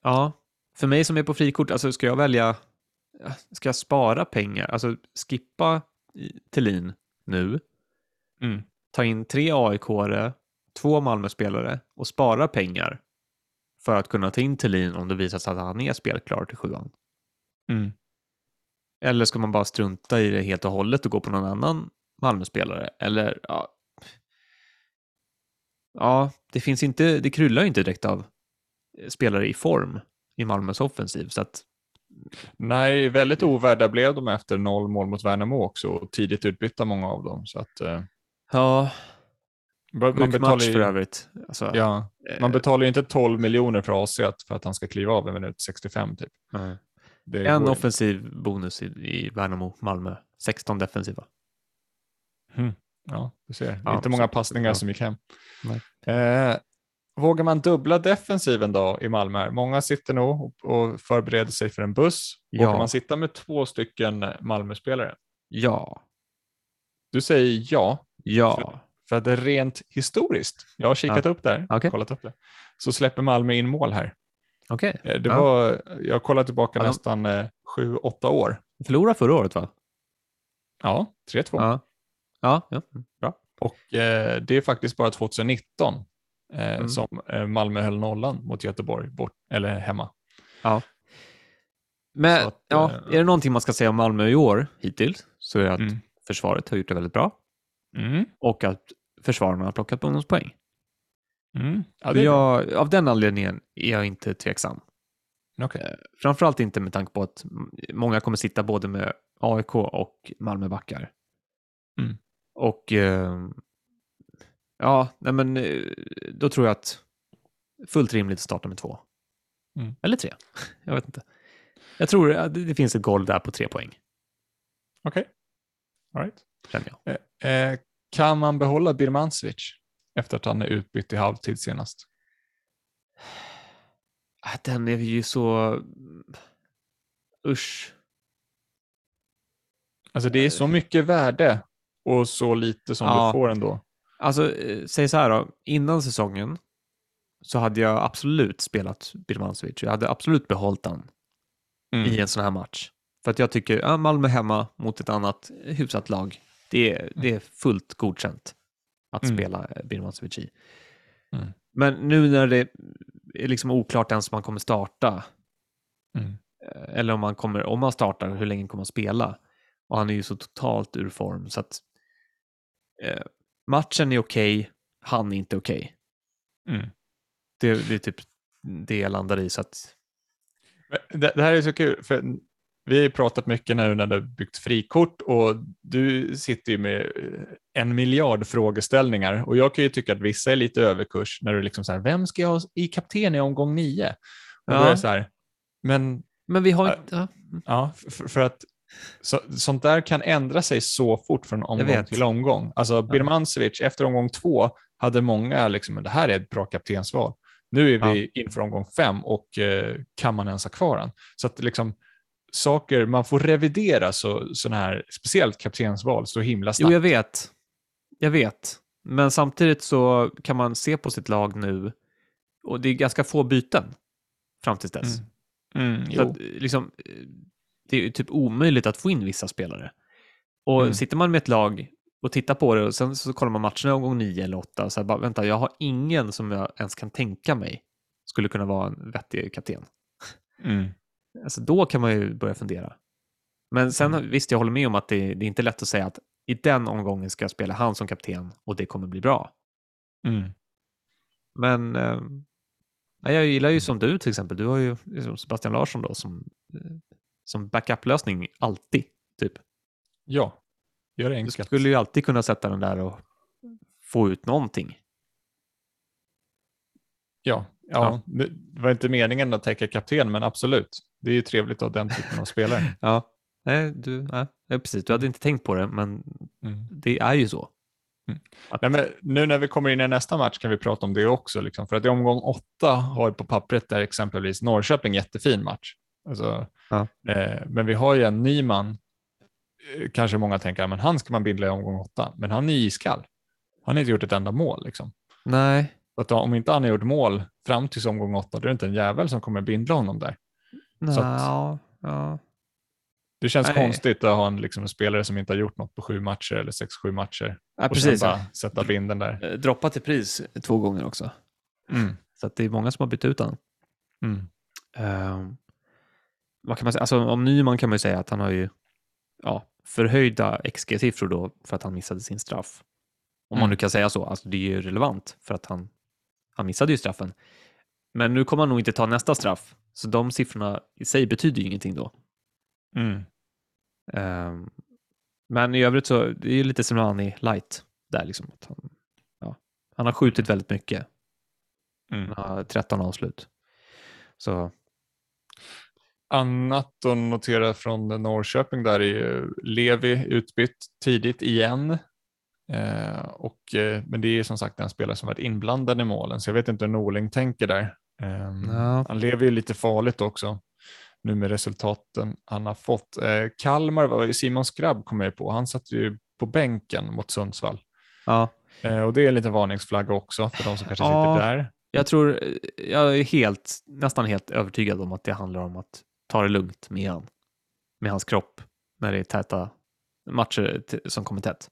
ja, för mig som är på frikort, alltså ska jag välja, ska jag spara pengar, alltså skippa Thelin nu, Mm. ta in tre AIK-are, två Malmö-spelare och spara pengar för att kunna ta in Thelin om det visar sig att han är spelklar till sjuan. Mm. Eller ska man bara strunta i det helt och hållet och gå på någon annan Malmö-spelare? Eller, ja. Ja, det finns inte, det kryllar ju inte direkt av spelare i form i Malmös offensiv. Så att, Nej, väldigt ovärda blev de efter noll mål mot Värnamo också och tidigt utbytta många av dem. Så att, eh, ja, man, sjuk betalar match ju, för övrigt. Alltså, ja, eh, man betalar ju inte 12 miljoner för AC för att han ska kliva av en minut 65 typ. nej. En offensiv bonus i, i Värnamo, Malmö. 16 defensiva. Ja, du ser. Ja, inte många passningar ja. som gick hem. Eh, vågar man dubbla defensiven då i Malmö? Många sitter nog och, och förbereder sig för en buss. Ja. Vågar man sitta med två stycken Malmö-spelare? Ja, Du säger ja, ja. För att rent historiskt. Jag har kikat upp där, Okej. kollat upp det. Så släpper Malmö in mål här. Okej. Eh, Det Ja. var, jag kollar tillbaka Ja, nästan eh, sju, åtta år. Förlorade förra året va? Ja, 3-2. Ja. Ja, ja. bra. Och eh, det är faktiskt bara 2019 eh, Mm. som eh, Malmö höll nollan mot Göteborg, bort, eller hemma. Men Så att, ja, eh, är det någonting man ska säga om Malmö i år hittills så är det att Mm. försvaret har gjort det väldigt bra Mm. och att försvararna har plockat bonuspoäng. Mm. Ja, det jag, av den anledningen är jag inte tveksam. Okej. Framförallt inte med tanke på att många kommer sitta både med AIK och Malmöbackar. Mm. Och eh, ja, nej men eh, då tror jag att fullt rimligt att starta med två. Mm. Eller tre. [laughs] Jag vet inte. Jag tror att det finns ett golv där på tre poäng, Okej. All right. känner jag. Eh, eh, kan man behålla Birmancevic efter att han är utbytt i halvtid senast? Ah, Den är ju så... Usch. Alltså det är så mycket värde och så lite som Ja. du får ändå. Alltså, eh, säg så här då. Innan säsongen så hade jag absolut spelat Birmancevic. Jag hade absolut behållit han Mm. i en sån här match. För att jag tycker, ja, Malmö hemma mot ett annat hyfsat lag, det är, det är fullt godkänt att Mm. spela eh, Birmancevic i. Mm. Men nu när det är liksom oklart ens om man kommer starta, Mm. eh, eller om man, kommer, om man startar, hur länge kommer man spela? Och han är ju så totalt ur form så att eh, matchen är okej, han är inte okej. Mm. Det, det är typ det jag landar i. Så att, Det, det här är så kul, för vi har ju pratat mycket nu när det har byggt frikort och du sitter ju med eh, en miljard frågeställningar och jag kan ju tycka att vissa är lite överkurs när du liksom så här, vem ska jag ha i kapten i omgång nio? Och då Ja. är det så här, men men vi har inte... Ja, ja, för, för att så, sånt där kan ändra sig så fort från omgång till omgång. Alltså Birmancevic, efter omgång två hade många liksom, det här är ett bra kaptensval. Nu är vi inför omgång fem och eh, kan man ens ha kvar den? Så att liksom, saker, man får revidera så, sådana här, speciellt kaptensval, så himla Jo, snabbt. jag vet. Jag vet. Men samtidigt så kan man se på sitt lag nu och det är ganska få byten fram till dess. Mm. Mm, Så jo. att, liksom, det är typ omöjligt att få in vissa spelare. Och Mm. sitter man med ett lag och tittar på det och sen så kollar man matcherna omgång nio eller åtta så här, bara, vänta, jag har ingen som jag ens kan tänka mig skulle kunna vara en vettig kapten. Mm. Alltså, då kan man ju börja fundera. Men sen Mm. visst, jag håller med om att det, det är inte lätt att säga att i den omgången ska jag spela han som kapten och det kommer bli bra. Mm. Men eh, jag gillar ju som du till exempel. Du har ju liksom Sebastian Larsson då som, eh, som backup-lösning alltid. Typ. Ja, gör det Du enkelt. skulle ju alltid kunna sätta den där och få ut någonting. Ja, ja, Ja. Det det var inte meningen att täcka kapten, men absolut. Det är ju trevligt att ha den typen av spelare. [laughs] Ja, nej, du, nej, precis. Du hade inte tänkt på det, men Mm. det är ju så. Nej, men nu när vi kommer in i nästa match kan vi prata om det också. Liksom, för att i omgång åtta har på pappret där exempelvis Norrköping jättefin match. Alltså, Ja. eh, men vi har ju en Nyman, eh, kanske många tänker, men han ska man bindla i omgång åtta. Men han är iskall. Han har inte gjort ett enda mål. Liksom. Nej, Så att om inte han har gjort mål fram till omgång åtta, då är det inte en jävel som kommer bindla honom där. Så att- ja. Det känns Nej. konstigt att ha en, liksom, en spelare som inte har gjort något på sju matcher eller sex, sju matcher. ja och precis. sen bara sätta binden där. Eh, Droppat i pris två gånger också. Mm. Så det är många som har bytt ut honom. Mm. Ehm, vad kan man säga? Alltså, om Nyman kan man ju säga att han har ju ja, förhöjda XG-siffror då för att han missade sin straff. Om man Mm. nu kan säga så. Alltså, det är ju relevant för att han, han missade ju straffen. Men nu kommer han nog inte ta nästa straff, så de siffrorna i sig betyder ju ingenting då. Mm. Ehm, men i övrigt så det är ju lite Semani light där liksom. Att han, ja, han har skjutit väldigt mycket. Mm. Han har 13 avslut. Så Annat att notera från Norrköping där är ju Levi utbytt tidigt igen. Eh, och, eh, men det är som sagt en spelare som varit inblandad i målen, så jag vet inte hur Norling tänker där. Eh, Ja. Han lever ju lite farligt också nu med resultaten han har fått. Eh, Kalmar var ju Simon Skrabb kom jag på, han satt ju på bänken mot Sundsvall. ja, Eh, och det är en liten varningsflagga också för de som kanske Ja. sitter där. jag tror, jag är helt, nästan helt övertygad om att det handlar om att ta det lugnt med han, med hans kropp när det är täta matcher som kommer tätt.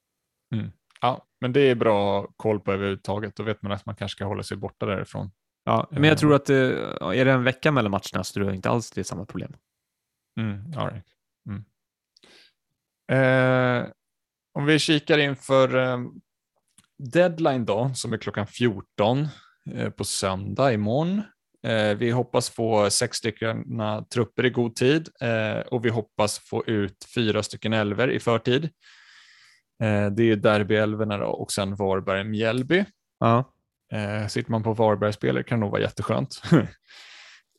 Ja, men det är bra koll på överhuvudtaget. Då vet man att man kanske ska hålla sig borta därifrån. Ja, men Eh. jag tror att eh, är det en vecka mellan matcherna så tror jag inte alls det är samma problem. Mm, right. mm. eh, om vi kikar inför eh, deadline då, som är klockan 14 eh, på söndag imorgon. Eh, vi hoppas få sex stycken eh, trupper i god tid eh, och vi hoppas få ut fyra stycken elver i förtid. Eh, det är derbyälvorna då och sen Varberg-Mjällby. Ja, Eh, sitter man på Varberg-spelare kan det nog vara jätteskönt. [laughs]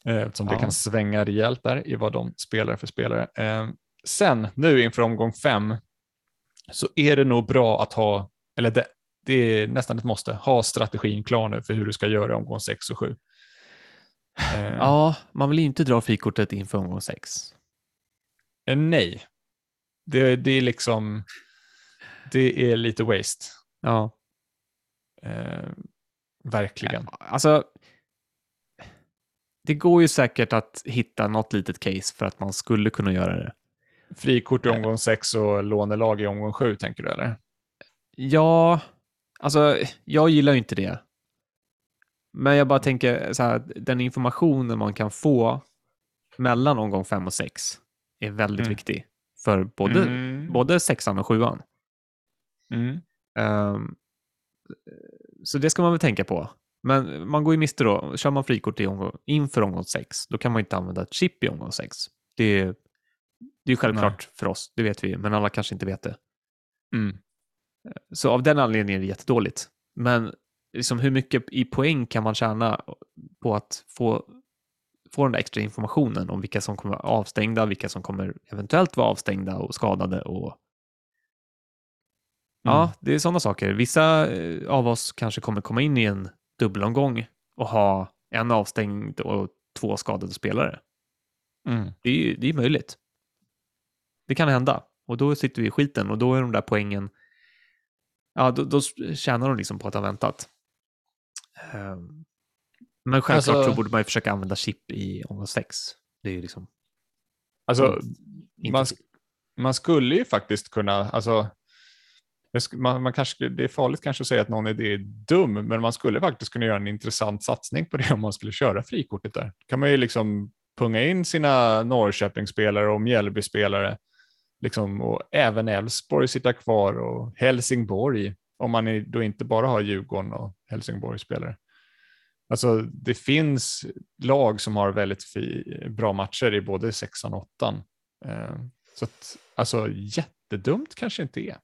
Eh, Eftersom det Ja. kan svänga rejält där i vad de spelar för spelare. Sen nu inför omgång fem så är det nog bra att ha, eller det, det är nästan ett måste, ha strategin klar nu för hur du ska göra i omgång sex och sju. Ja man vill ju inte dra frikortet inför omgång sex. nej, det, det är liksom, det är lite waste. Ja, Eh, verkligen. alltså. Det går ju säkert att hitta något litet case för att man skulle kunna göra det. Frikort i omgång sex och lånelag i omgång sju tänker du eller? Ja, alltså jag gillar ju inte det. Men jag bara tänker så här, den informationen man kan få mellan omgång fem och sex är väldigt Mm. viktig för både, Mm. både sexan och sjuan. Mm. Ehm, så det ska man väl tänka på. Men man går ju miste då. Kör man frikort i omgång, inför omgång sex, då kan man inte använda ett chip i omgång sex. Det är, det är självklart för oss, det vet vi, men alla kanske inte vet det. Mm. Så av den anledningen är det jättedåligt. Men liksom hur mycket i poäng kan man tjäna på att få, få den där extra informationen om vilka som kommer vara avstängda, vilka som kommer eventuellt vara avstängda och skadade och. Ja, det är sådana saker. Vissa eh, av oss kanske kommer komma in i en dubbelomgång och ha en avstängd och två skadade spelare. Mm. Det är ju det är möjligt. Det kan hända och då sitter vi i skiten och då är de där poängen, ja, då, då tjänar de liksom på att ha väntat. Ehm, Men självklart Alltså- så borde man ju försöka använda chip i omgång 6. Det är ju liksom Alltså, Mm. man, man skulle ju faktiskt kunna, alltså, man, man kanske, det är farligt kanske att säga att någon idé är dum, men man skulle faktiskt kunna göra en intressant satsning på det [laughs] om man skulle köra frikortet där. kan man ju liksom punga in sina Norrköpingsspelare och Mjällbyspelare, liksom, och även Elfsborg sitta kvar och Helsingborg, om man då inte bara har Djurgården och Helsingborg-spelare. Alltså det finns lag som har väldigt fi, bra matcher i både sexan och åttan. Eh, så att, alltså jättedumt kanske inte är.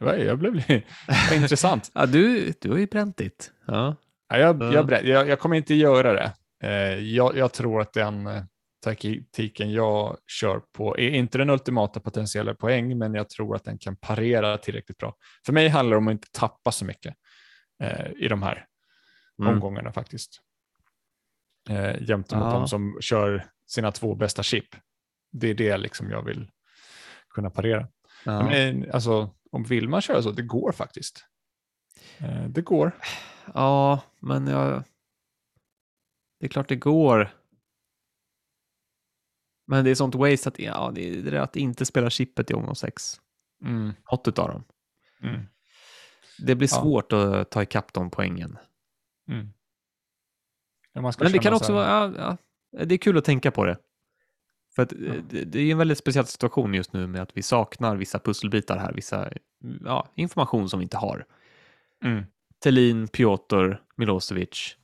Jag blev [laughs] var intressant. Ja, du, du har ju bränt ditt. Ja. Ja, jag, Ja. jag, jag, jag kommer inte göra det. Eh, jag, jag tror att den eh, taktiken jag kör på är inte den ultimata potentiella poäng, men jag tror att den kan parera tillräckligt bra. För mig handlar det om att inte tappa så mycket eh, i de här Mm. omgångarna faktiskt. Eh, jämte mot de som kör sina två bästa chip. Det är det liksom jag vill kunna parera. Ja. Men, alltså, om vill man köra så, det går faktiskt. Eh, det går. Ja, men jag... Det är klart det går. Men det är sånt waste att, ja, det är det att inte spela chippet i omgång 6. Mm, Något av dem. mm, Det blir Ja. svårt att ta ikapp de poängen. mm. Men det kan så också vara, ja, ja, det är kul att tänka på det. För att eh, det, det är en väldigt speciell situation just nu med att vi saknar vissa pusselbitar här, vissa ja, information som vi inte har. Mm, Tellin, Piotr, Milosevic.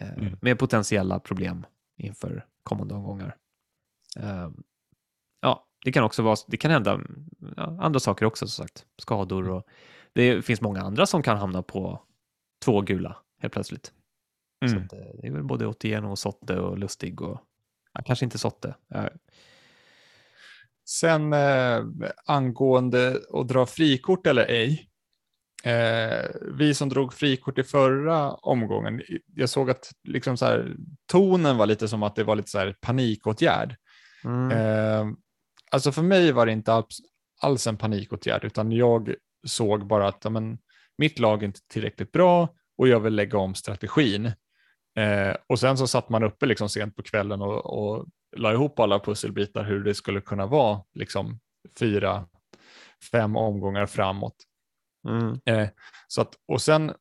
eh, Mm. med potentiella problem inför kommande omgångar. Eh, ja, det kan också vara, det kan hända ja, andra saker också som sagt, skador och det finns många andra som kan hamna på två gula helt plötsligt. Så Mm. att, eh, det är väl både Otieno och Sotte och Lustig och ja, kanske inte Sotte. Ja, Sen eh, angående att dra frikort eller ej. Eh, vi som drog frikort i förra omgången, jag såg att liksom så här, tonen var lite som att det var lite så här panikåtgärd. Mm. Eh, alltså för mig var det inte alls, alls en panikåtgärd, utan jag såg bara att ja, men, mitt lag är inte tillräckligt bra och jag vill lägga om strategin. Eh, och sen så satt man uppe liksom sent på kvällen och, och la ihop alla pusselbitar hur det skulle kunna vara liksom fyra, fem omgångar framåt. Mm. Eh, så att, och sen,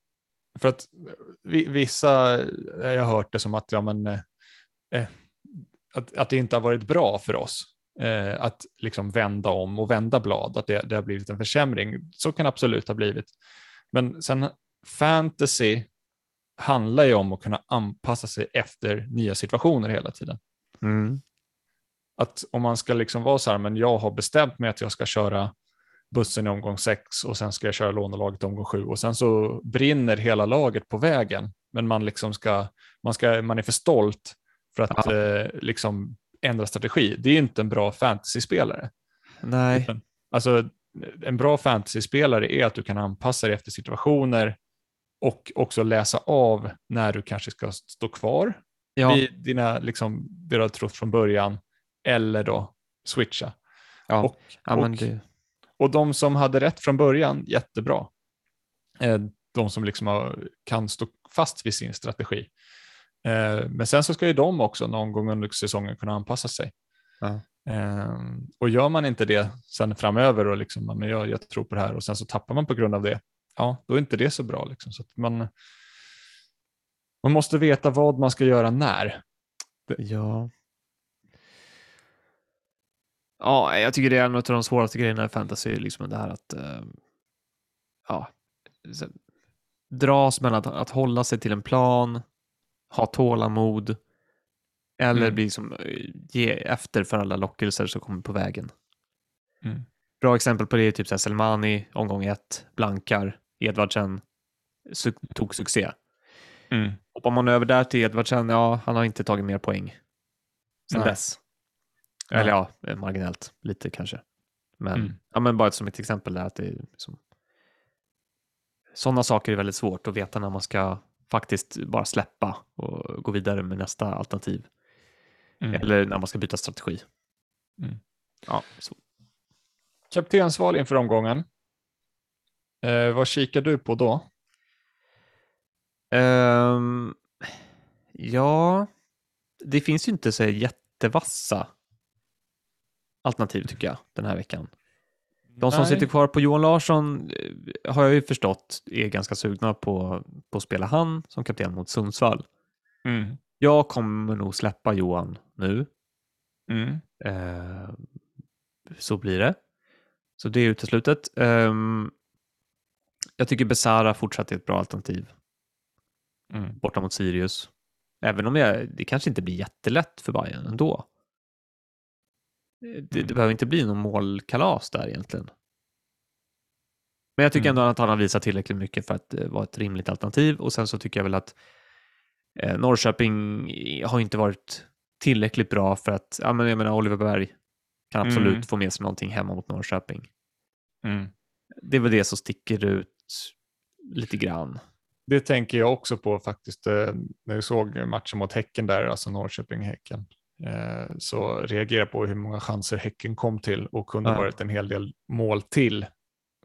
för att vi, vissa, eh, jag har hört det som att, ja, men, eh, eh, att, att det inte har varit bra för oss eh, att liksom vända om och vända blad, att det, det har blivit en försämring. Så kan det absolut ha blivit. Men sen fantasy handlar ju om att kunna anpassa sig efter nya situationer hela tiden. Mm. Att om man ska liksom vara så här, men jag har bestämt mig att jag ska köra bussen i omgång sex och sen ska jag köra lånelaget i omgång sju och sen så brinner hela laget på vägen. Men man liksom ska, man ska, man är för stolt för att Ja. eh, liksom ändra strategi. Det är ju inte en bra fantasyspelare. Nej, Alltså en bra fantasyspelare är att du kan anpassa dig efter situationer och också läsa av när du kanske ska stå kvar ja, vid dina, liksom, det du har trott från början eller då switcha. ja. Och, ja och, det, och de som hade rätt från början, jättebra. Eh, De som liksom har, kan stå fast vid sin strategi. Eh, Men sen så ska ju de också någon gång under säsongen kunna anpassa sig. Ja. Eh, Och gör man inte det sen framöver och liksom, "Ja, men jag, jag tror på det här och sen så tappar man på grund av det, ja, då är inte det så bra. Liksom. Så man, man måste veta vad man ska göra när. ja. Ja, jag tycker det är en av de svåraste grejerna i fantasy, liksom det här att eh, ja, dras mellan att, att hålla sig till en plan, ha tålamod eller Mm. bli liksom, eh, ge efter för alla lockelser som kommer på vägen. Mm. Bra exempel på det är typ så här Selmani, omgång ett, blankar, Edvardsen su- tog succé. Mm. Hoppar man över där till Edvardsen, ja, han har inte tagit mer poäng sen Nej. dess. Nej. Eller ja, eh, marginellt, lite kanske. Men, Mm. ja, men bara som ett exempel där att det är liksom, sådana saker är väldigt svårt att veta när man ska faktiskt bara släppa och gå vidare med nästa alternativ. Mm. Eller när man ska byta strategi. Mm. Ja, så. Kaptensval inför omgången. Eh, vad kikar du på då? Ehm, ja, det finns ju inte så jättevassa alternativ tycker jag den här veckan. De som Nej. sitter kvar på Johan Larsson eh, har jag ju förstått är ganska sugna på, på att spela han som kapten mot Sundsvall. Mm. Jag kommer nog släppa Johan nu. Mm. Eh, så blir det. Så det är uteslutet. Ehm, jag tycker Besara fortsatt är ett bra alternativ Mm. borta mot Sirius. Även om jag, det kanske inte blir jättelätt för Bayern ändå. Det, det Mm. behöver inte bli någon målkalas där egentligen. Men jag tycker Mm. ändå att han har visat tillräckligt mycket för att eh, vara ett rimligt alternativ och sen så tycker jag väl att eh, Norrköping har inte varit tillräckligt bra för att, ja men jag menar Oliver Berg kan absolut Mm. få med sig någonting hemma mot Norrköping. Mm. Det är väl det som sticker ut lite grann. Det tänker jag också på faktiskt eh, när jag såg matchen mot Häcken där, alltså Norrköping-Häcken. Eh, så reagerade jag på hur många chanser Häcken kom till och kunde Ja. varit en hel del mål till.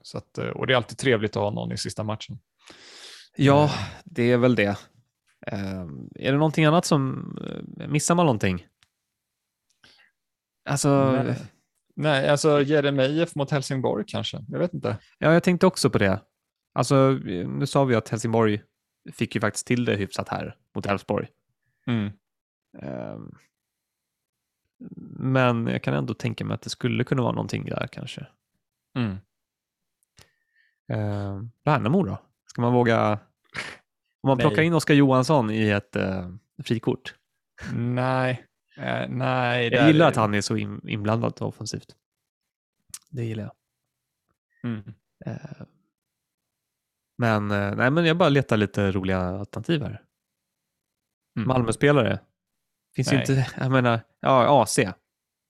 Så att, eh, och det är alltid trevligt att ha någon i sista matchen. Ja, det är väl det. Ehm, är det någonting annat som, missar man någonting? Alltså, Nej. Nej, alltså Jeremejeff mot Helsingborg kanske. Jag vet inte. ja, jag tänkte också på det. Alltså, nu sa vi att Helsingborg fick ju faktiskt till det hyfsat här mot Elfsborg. Mm. Ehm, men jag kan ändå tänka mig att det skulle kunna vara någonting där kanske. Mm. Ehm, Värnamo då? Ska man våga Om man Nej. plockar in Oskar Johansson i ett uh, frikort. Nej, eh, nej. Jag gillar är- att han är så in, inblandad offensivt. Det gillar jag. Mm. Eh, men, eh, nej, men jag bara letar lite roliga alternativ här. Mm. Malmö-spelare. Finns ju inte, jag menar, ja, AC.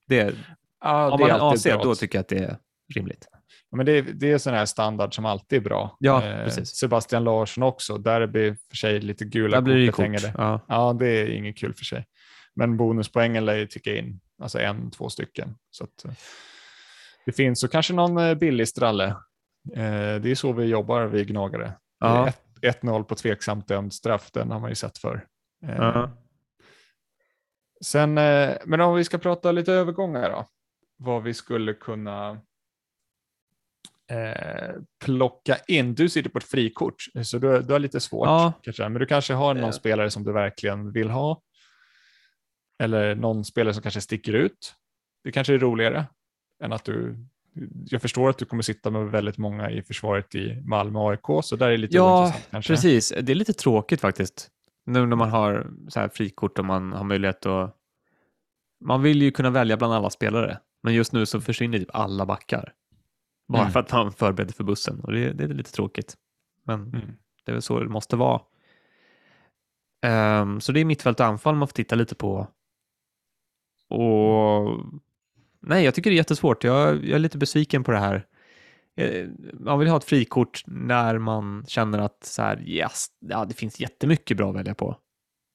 Det, Ja, om det man alltid AC, bra. då tycker jag att det är rimligt. Ja, men det, är, det är sån här standard som alltid är bra. Ja, Eh, precis. Sebastian Larsson också. Blir för sig lite gula Där blir det kort. hängande. Ja. Ja, det är inget kul för sig. Men bonuspoängen lär ju ticka in, alltså en, två stycken. Så att, eh, det finns och kanske någon eh, billig stralle. Eh, det är så vi jobbar, vi gnagare. Ja. Det är ett- 1-0 på tveksamt dömd straff, den har man ju sett för. Ja. Sen, eh, men om vi ska prata lite övergångar då. Vad vi skulle kunna eh, plocka in. Du sitter på ett frikort, så du, du har lite svårt. Ja. Kanske, men du kanske har någon Eh. spelare som du verkligen vill ha. Eller någon spelare som kanske sticker ut. Det kanske är roligare än att du jag förstår att du kommer sitta med väldigt många i försvaret i Malmö och AIK, så där är lite Ja, kanske. precis. Det är lite tråkigt faktiskt. Nu när man har så här frikort och man har möjlighet att... Man vill ju kunna välja bland alla spelare, men just nu så försvinner typ alla backar. Bara Mm. för att man förbereder för bussen och det, det är lite tråkigt. Men Mm. det är väl så det måste vara. Ehm, så det är mittfält och anfall man får titta lite på. Och nej, jag tycker det är jättesvårt. Jag, jag är lite besviken på det här. Eh, Man vill ha ett frikort när man känner att så här, yes, ja, det finns jättemycket bra att välja på.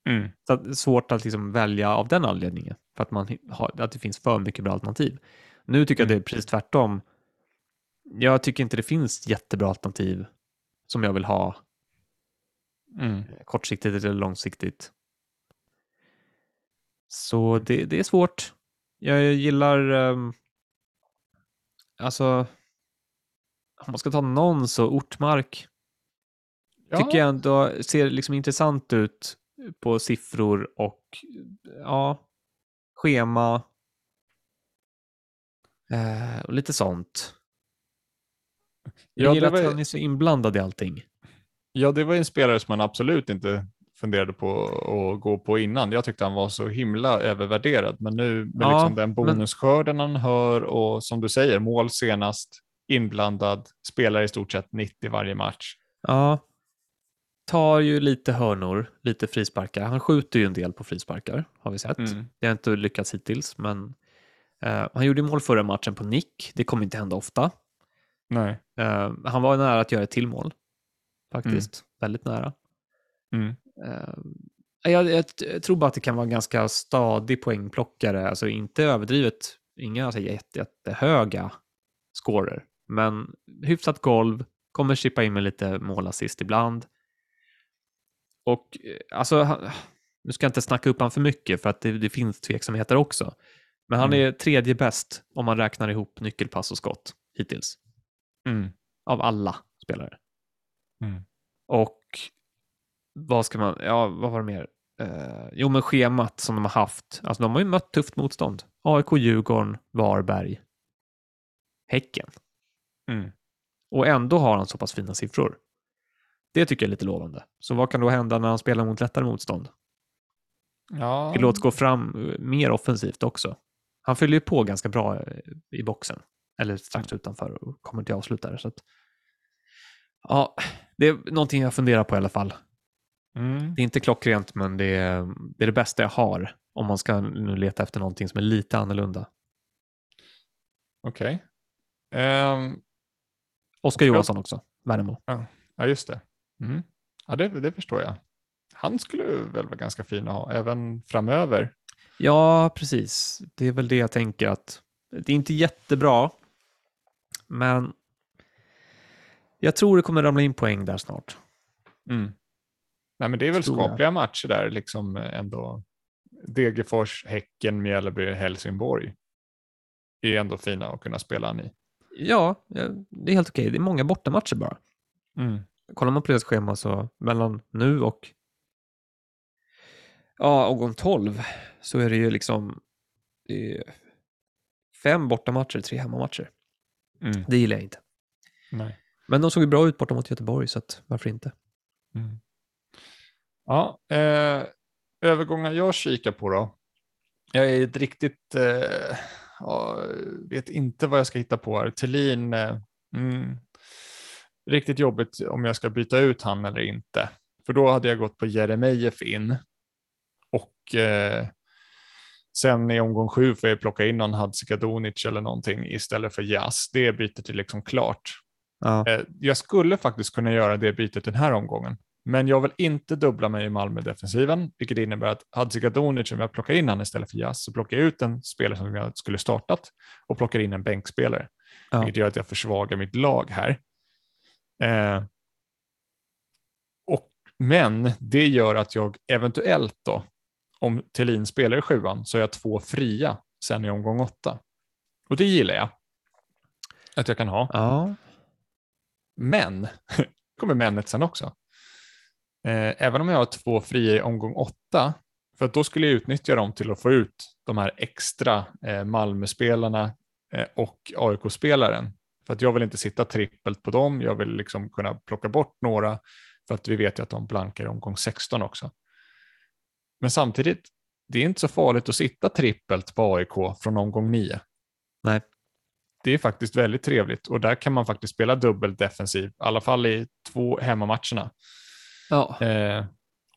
Mm. Så att svårt att liksom välja av den anledningen, för att, man har, att det finns för mycket bra alternativ. Nu tycker jag det är precis tvärtom. Jag tycker inte det finns jättebra alternativ som jag vill ha Mm. kortsiktigt eller långsiktigt. Så det, det är svårt. Jag gillar, um, alltså, om man ska ta någon så Ortmark Ja. tycker jag ändå ser liksom intressant ut på siffror och ja, schema eh, och lite sånt. Jag Ja, gillar det att var- han är så inblandad i allting. Ja, det var en spelare som man absolut inte funderade på att gå på innan. Jag tyckte han var så himla övervärderad, men nu med Ja, liksom den men- bonusskörden han hör och som du säger, mål senast, inblandad, spelar i stort sett 90 varje match. Ja, tar ju lite hörnor, lite frisparkar. Han skjuter ju en del på frisparkar, har vi sett. Mm. Det har inte lyckats hittills, men eh, han gjorde mål förra matchen på nick. Det kommer inte hända ofta. Nej. Eh, han var nära att göra ett till mål, faktiskt. Väldigt nära. Mm. Eh, jag, jag, jag tror bara att det kan vara en ganska stadig poängplockare, alltså inte överdrivet, inga alltså, jätte, jättehöga scorer, men hyfsat golv, kommer chippa in med lite målassist ibland. Och eh, alltså, nu ska jag inte snacka upp han för mycket för att det, det finns tveksamheter också. Men han Mm. är tredje bäst om man räknar ihop nyckelpass och skott hittills. Mm. Av alla spelare. Mm. Och vad ska man, ja vad var det mer? Eh, jo men schemat som de har haft, alltså de har ju mött tufft motstånd. AIK, Djurgården, Varberg, Häcken. Mm. Och ändå har han så pass fina siffror. Det tycker jag är lite lovande. Så vad kan då hända när han spelar mot lättare motstånd? Ja. Tillåts gå fram eh, mer offensivt också. Han fyller ju på ganska bra eh, i boxen. Eller strax utanför och kommer till avslutare. Så att, ja, det är någonting jag funderar på i alla fall. Mm. Det är inte klockrent, men det är, det är det bästa jag har om man ska nu leta efter någonting som är lite annorlunda. Okej. Ehm, Oskar Johansson också, Värnamo. ja, just det. Mm. Ja, det. Det förstår jag. Han skulle väl vara ganska fin att ha även framöver. Ja, precis. Det är väl det jag tänker att det är inte jättebra, men jag tror det kommer ramla in poäng där snart. Mm. Nej, men det är väl jag. skapliga matcher där, liksom eh, ändå. Degerfors, Häcken, Mjällby, Helsingborg är ändå fina att kunna spela i. Ja, ja, det är helt okej. Det är många bortamatcher bara. Mm. Kollar man på deras schema så mellan nu och ja, omgång 12 så är det ju liksom det är fem bortamatcher, tre hemmamatcher. Mm. Det gillar jag inte. Nej. Men de såg ju bra ut borta mot Göteborg, så att varför inte? Mm. Ja, eh, övergångar jag kikar på då. Jag är ett riktigt, eh, ja, vet inte vad jag ska hitta på här. Thelin, eh, mm, riktigt jobbigt om jag ska byta ut han eller inte. För då hade jag gått på Jeremejeff in och eh, sen i omgång sju får jag plocka in någon Hadzikadunic eller någonting istället för Jas. Det bytet är liksom klart. Ja. Eh, jag skulle faktiskt kunna göra det bytet den här omgången. Men jag vill inte dubbla mig i Malmö-defensiven, vilket innebär att Hadzikadunic, om jag plockar in han istället för Jas, så plockar jag ut en spelare som jag skulle startat och plockar in en bänkspelare. Ja. Vilket gör att jag försvagar mitt lag här. Eh, och, men det gör att jag eventuellt då, om Thelin spelar i sjuan, så har jag två fria sen i omgång åtta. Och det gillar jag. Att jag kan ha. Ja. Men, [laughs] kommer männet sen också. Eh, även om jag har två fria i omgång åtta, för då skulle jag utnyttja dem till att få ut de här extra eh, Malmö-spelarna eh, och AIK-spelaren. För att jag vill inte sitta trippelt på dem, jag vill liksom kunna plocka bort några, för att vi vet ju att de blankar i omgång 16 också. Men samtidigt, det är inte så farligt att sitta trippelt på AIK från omgång 9 Nej. det är faktiskt väldigt trevligt och där kan man faktiskt spela dubbel defensiv, i alla fall i två hemmamatcherna. Ja. Eh,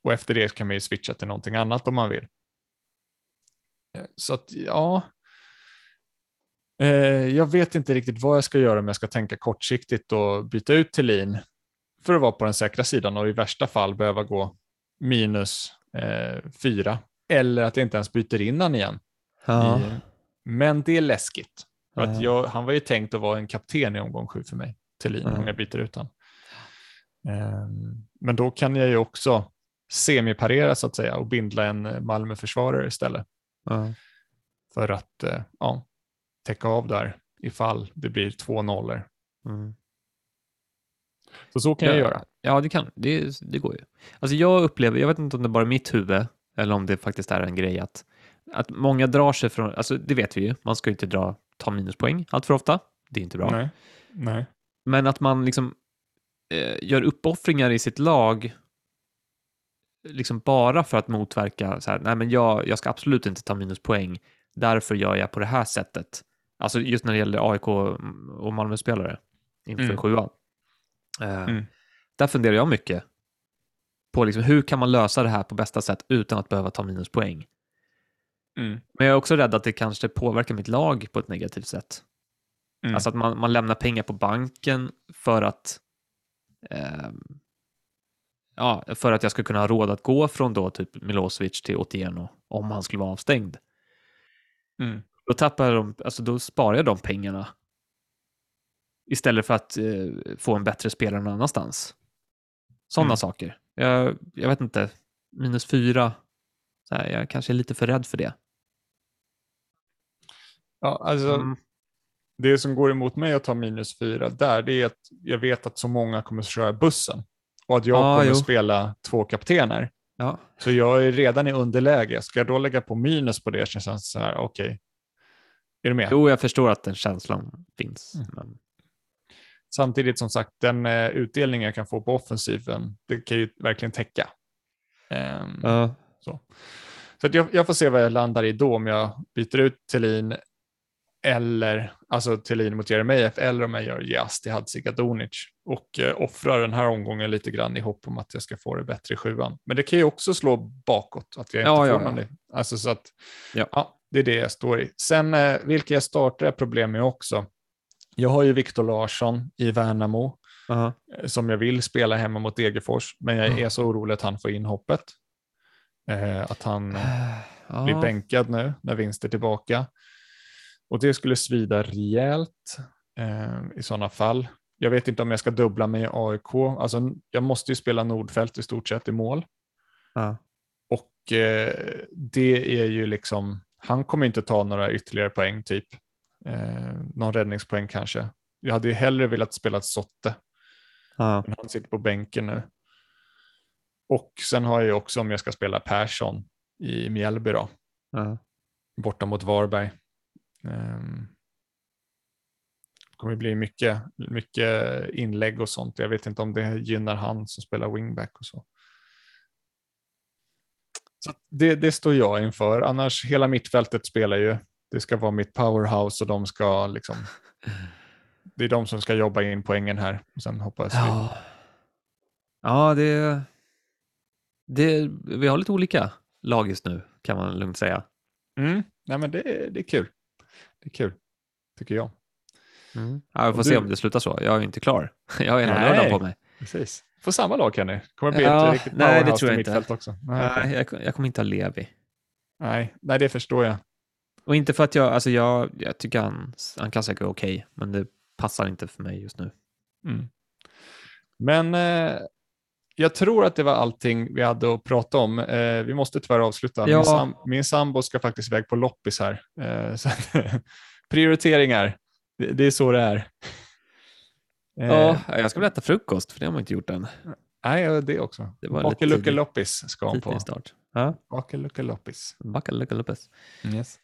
och efter det kan man ju switcha till någonting annat om man vill. Eh, så att ja, eh, jag vet inte riktigt vad jag ska göra om jag ska tänka kortsiktigt och byta ut Thelin för att vara på den säkra sidan och i värsta fall behöva gå minus eh, fyra eller att jag inte ens byter in han igen. Ja. I, men det är läskigt. För att Ja. jag, han var ju tänkt att vara en kapten i omgång sju för mig, Thelin, Ja. om jag byter ut han. Ehm, men då kan jag ju också semiparera så att säga och bindla en Malmö-försvarare istället Ja. för att eh, ja, täcka av där ifall det blir två nollor. Mm. Så så kan jag ja, göra. Ja, det kan. Det, det går ju. Alltså jag upplever, jag vet inte om det är bara är mitt huvud eller om det faktiskt är en grej att, att många drar sig från, alltså det vet vi ju, man ska ju inte dra, ta minuspoäng allt för ofta. Det är inte bra. Nej. Nej. Men att man liksom gör uppoffringar i sitt lag liksom bara för att motverka så här, nej men jag, jag ska absolut inte ta minuspoäng, därför gör jag på det här sättet. Alltså just när det gäller AIK och Malmö-spelare inför Mm. sjuan. Eh, Mm. Där funderar jag mycket på liksom, hur kan man lösa det här på bästa sätt utan att behöva ta minuspoäng. Mm. Men jag är också rädd att det kanske påverkar mitt lag på ett negativt sätt. Mm. Alltså att man, man lämnar pengar på banken för att ja, för att jag ska kunna ha råd att gå från då typ Milosevic till Otieno om han skulle vara avstängd. Mm. Då tappar de, alltså då sparar jag de pengarna istället för att eh, få en bättre spelare någon annanstans. Sådana Mm. saker. Jag, jag vet inte, minus fyra, så här, jag kanske är lite för rädd för det. Ja, alltså, Mm. Det som går emot mig att ta minus fyra där, det är att jag vet att så många kommer att köra bussen och att jag Ah, kommer jo. spela två kaptener. Ja. Så jag är redan i underläge. Ska jag då lägga på minus på det känns det så här, okej. Är du med? Jo, jag förstår att den känslan finns. Mm. Men, Samtidigt som sagt, den eh, utdelning jag kan få på offensiven, det kan ju verkligen täcka. Ehm, ja. Så, så jag, jag får se vad jag landar i då, om jag byter ut Thelin eller alltså Thelin mot Jeremejeff eller om jag gör Jas till Hadzikadunic och eh, offrar den här omgången lite grann i hopp om att jag ska få det bättre i sjuan. Men det kan ju också slå bakåt, att jag inte Ja, får ja, ja. i- Alltså så att, Ja. ja. det är det jag står i. Sen eh, vilka jag startar är problem med också. Jag har ju Viktor Larsson i Värnamo Ja. eh, som jag vill spela hemma mot Degerfors, men jag är så orolig att han får inhoppet. Eh, att han eh, Ja. blir bänkad nu när vinst är tillbaka. Och det skulle svida rejält eh, i sådana fall. Jag vet inte om jag ska dubbla i AIK. Alltså, jag måste ju spela Nordfält i stort sett i mål. Ja. Och eh, det är ju liksom, han kommer inte ta några ytterligare poäng typ. Eh, någon räddningspoäng kanske. Jag hade ju hellre velat spela Sotte, Ja. men han sitter på bänken nu. Och sen har jag ju också om jag ska spela Persson i Mjällby då, Ja. borta mot Varberg. Um, det kommer bli mycket, mycket inlägg och sånt. Jag vet inte om det gynnar han som spelar wingback och så. Så det, det står jag inför. Annars, hela mittfältet spelar ju. Det ska vara mitt powerhouse och de ska liksom... Det är de som ska jobba in poängen här. Och sen hoppas vi. Ja, ja det, det... Vi har lite olika lag just nu, kan man lugnt säga. Mm. Nej, men det, det är kul. Det är kul, tycker jag. Mm. Ja, vi får Och se du- om det slutar så. Jag är inte klar. [laughs] Jag har Nej. lördagen på mig. Precis. Får samma lag Kenny. Kommer bli Ja, ett riktigt nej, det tror jag i inte. också. Nej. Nej, jag, jag kommer inte ha Levi. nej, nej, det förstår jag. Och inte för att jag, alltså jag, jag tycker han, han kan säkert okej, men det passar inte för mig just nu. Mm. Men eh, jag tror att det var allting vi hade att prata om. Eh, vi måste tyvärr avsluta. Ja. Min, sam min sambo ska faktiskt iväg på loppis här. Eh, [laughs] prioriteringar, det, det är så det är. Eh, Ja, jag ska väl äta frukost, för det har man inte gjort än. Nej, det också. Bakelucke loppis ska hon på. start. Ja, Bakelucke loppis. Backaluckalupes. Yes.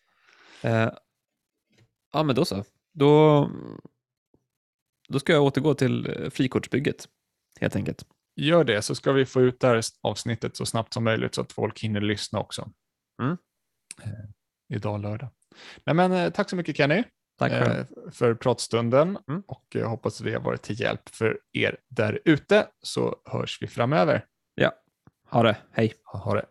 Eh, ja, men då så. Då, då ska jag återgå till eh, frikortsbygget, helt enkelt. Gör det så ska vi få ut det här avsnittet så snabbt som möjligt så att folk hinner lyssna också. Mm. Eh, idag lördag. Nej, men, eh, tack så mycket Kenny Tack själv. eh, för pratstunden Mm. och jag hoppas det har varit till hjälp för er där ute så hörs vi framöver. Ha det, hej. Ha det.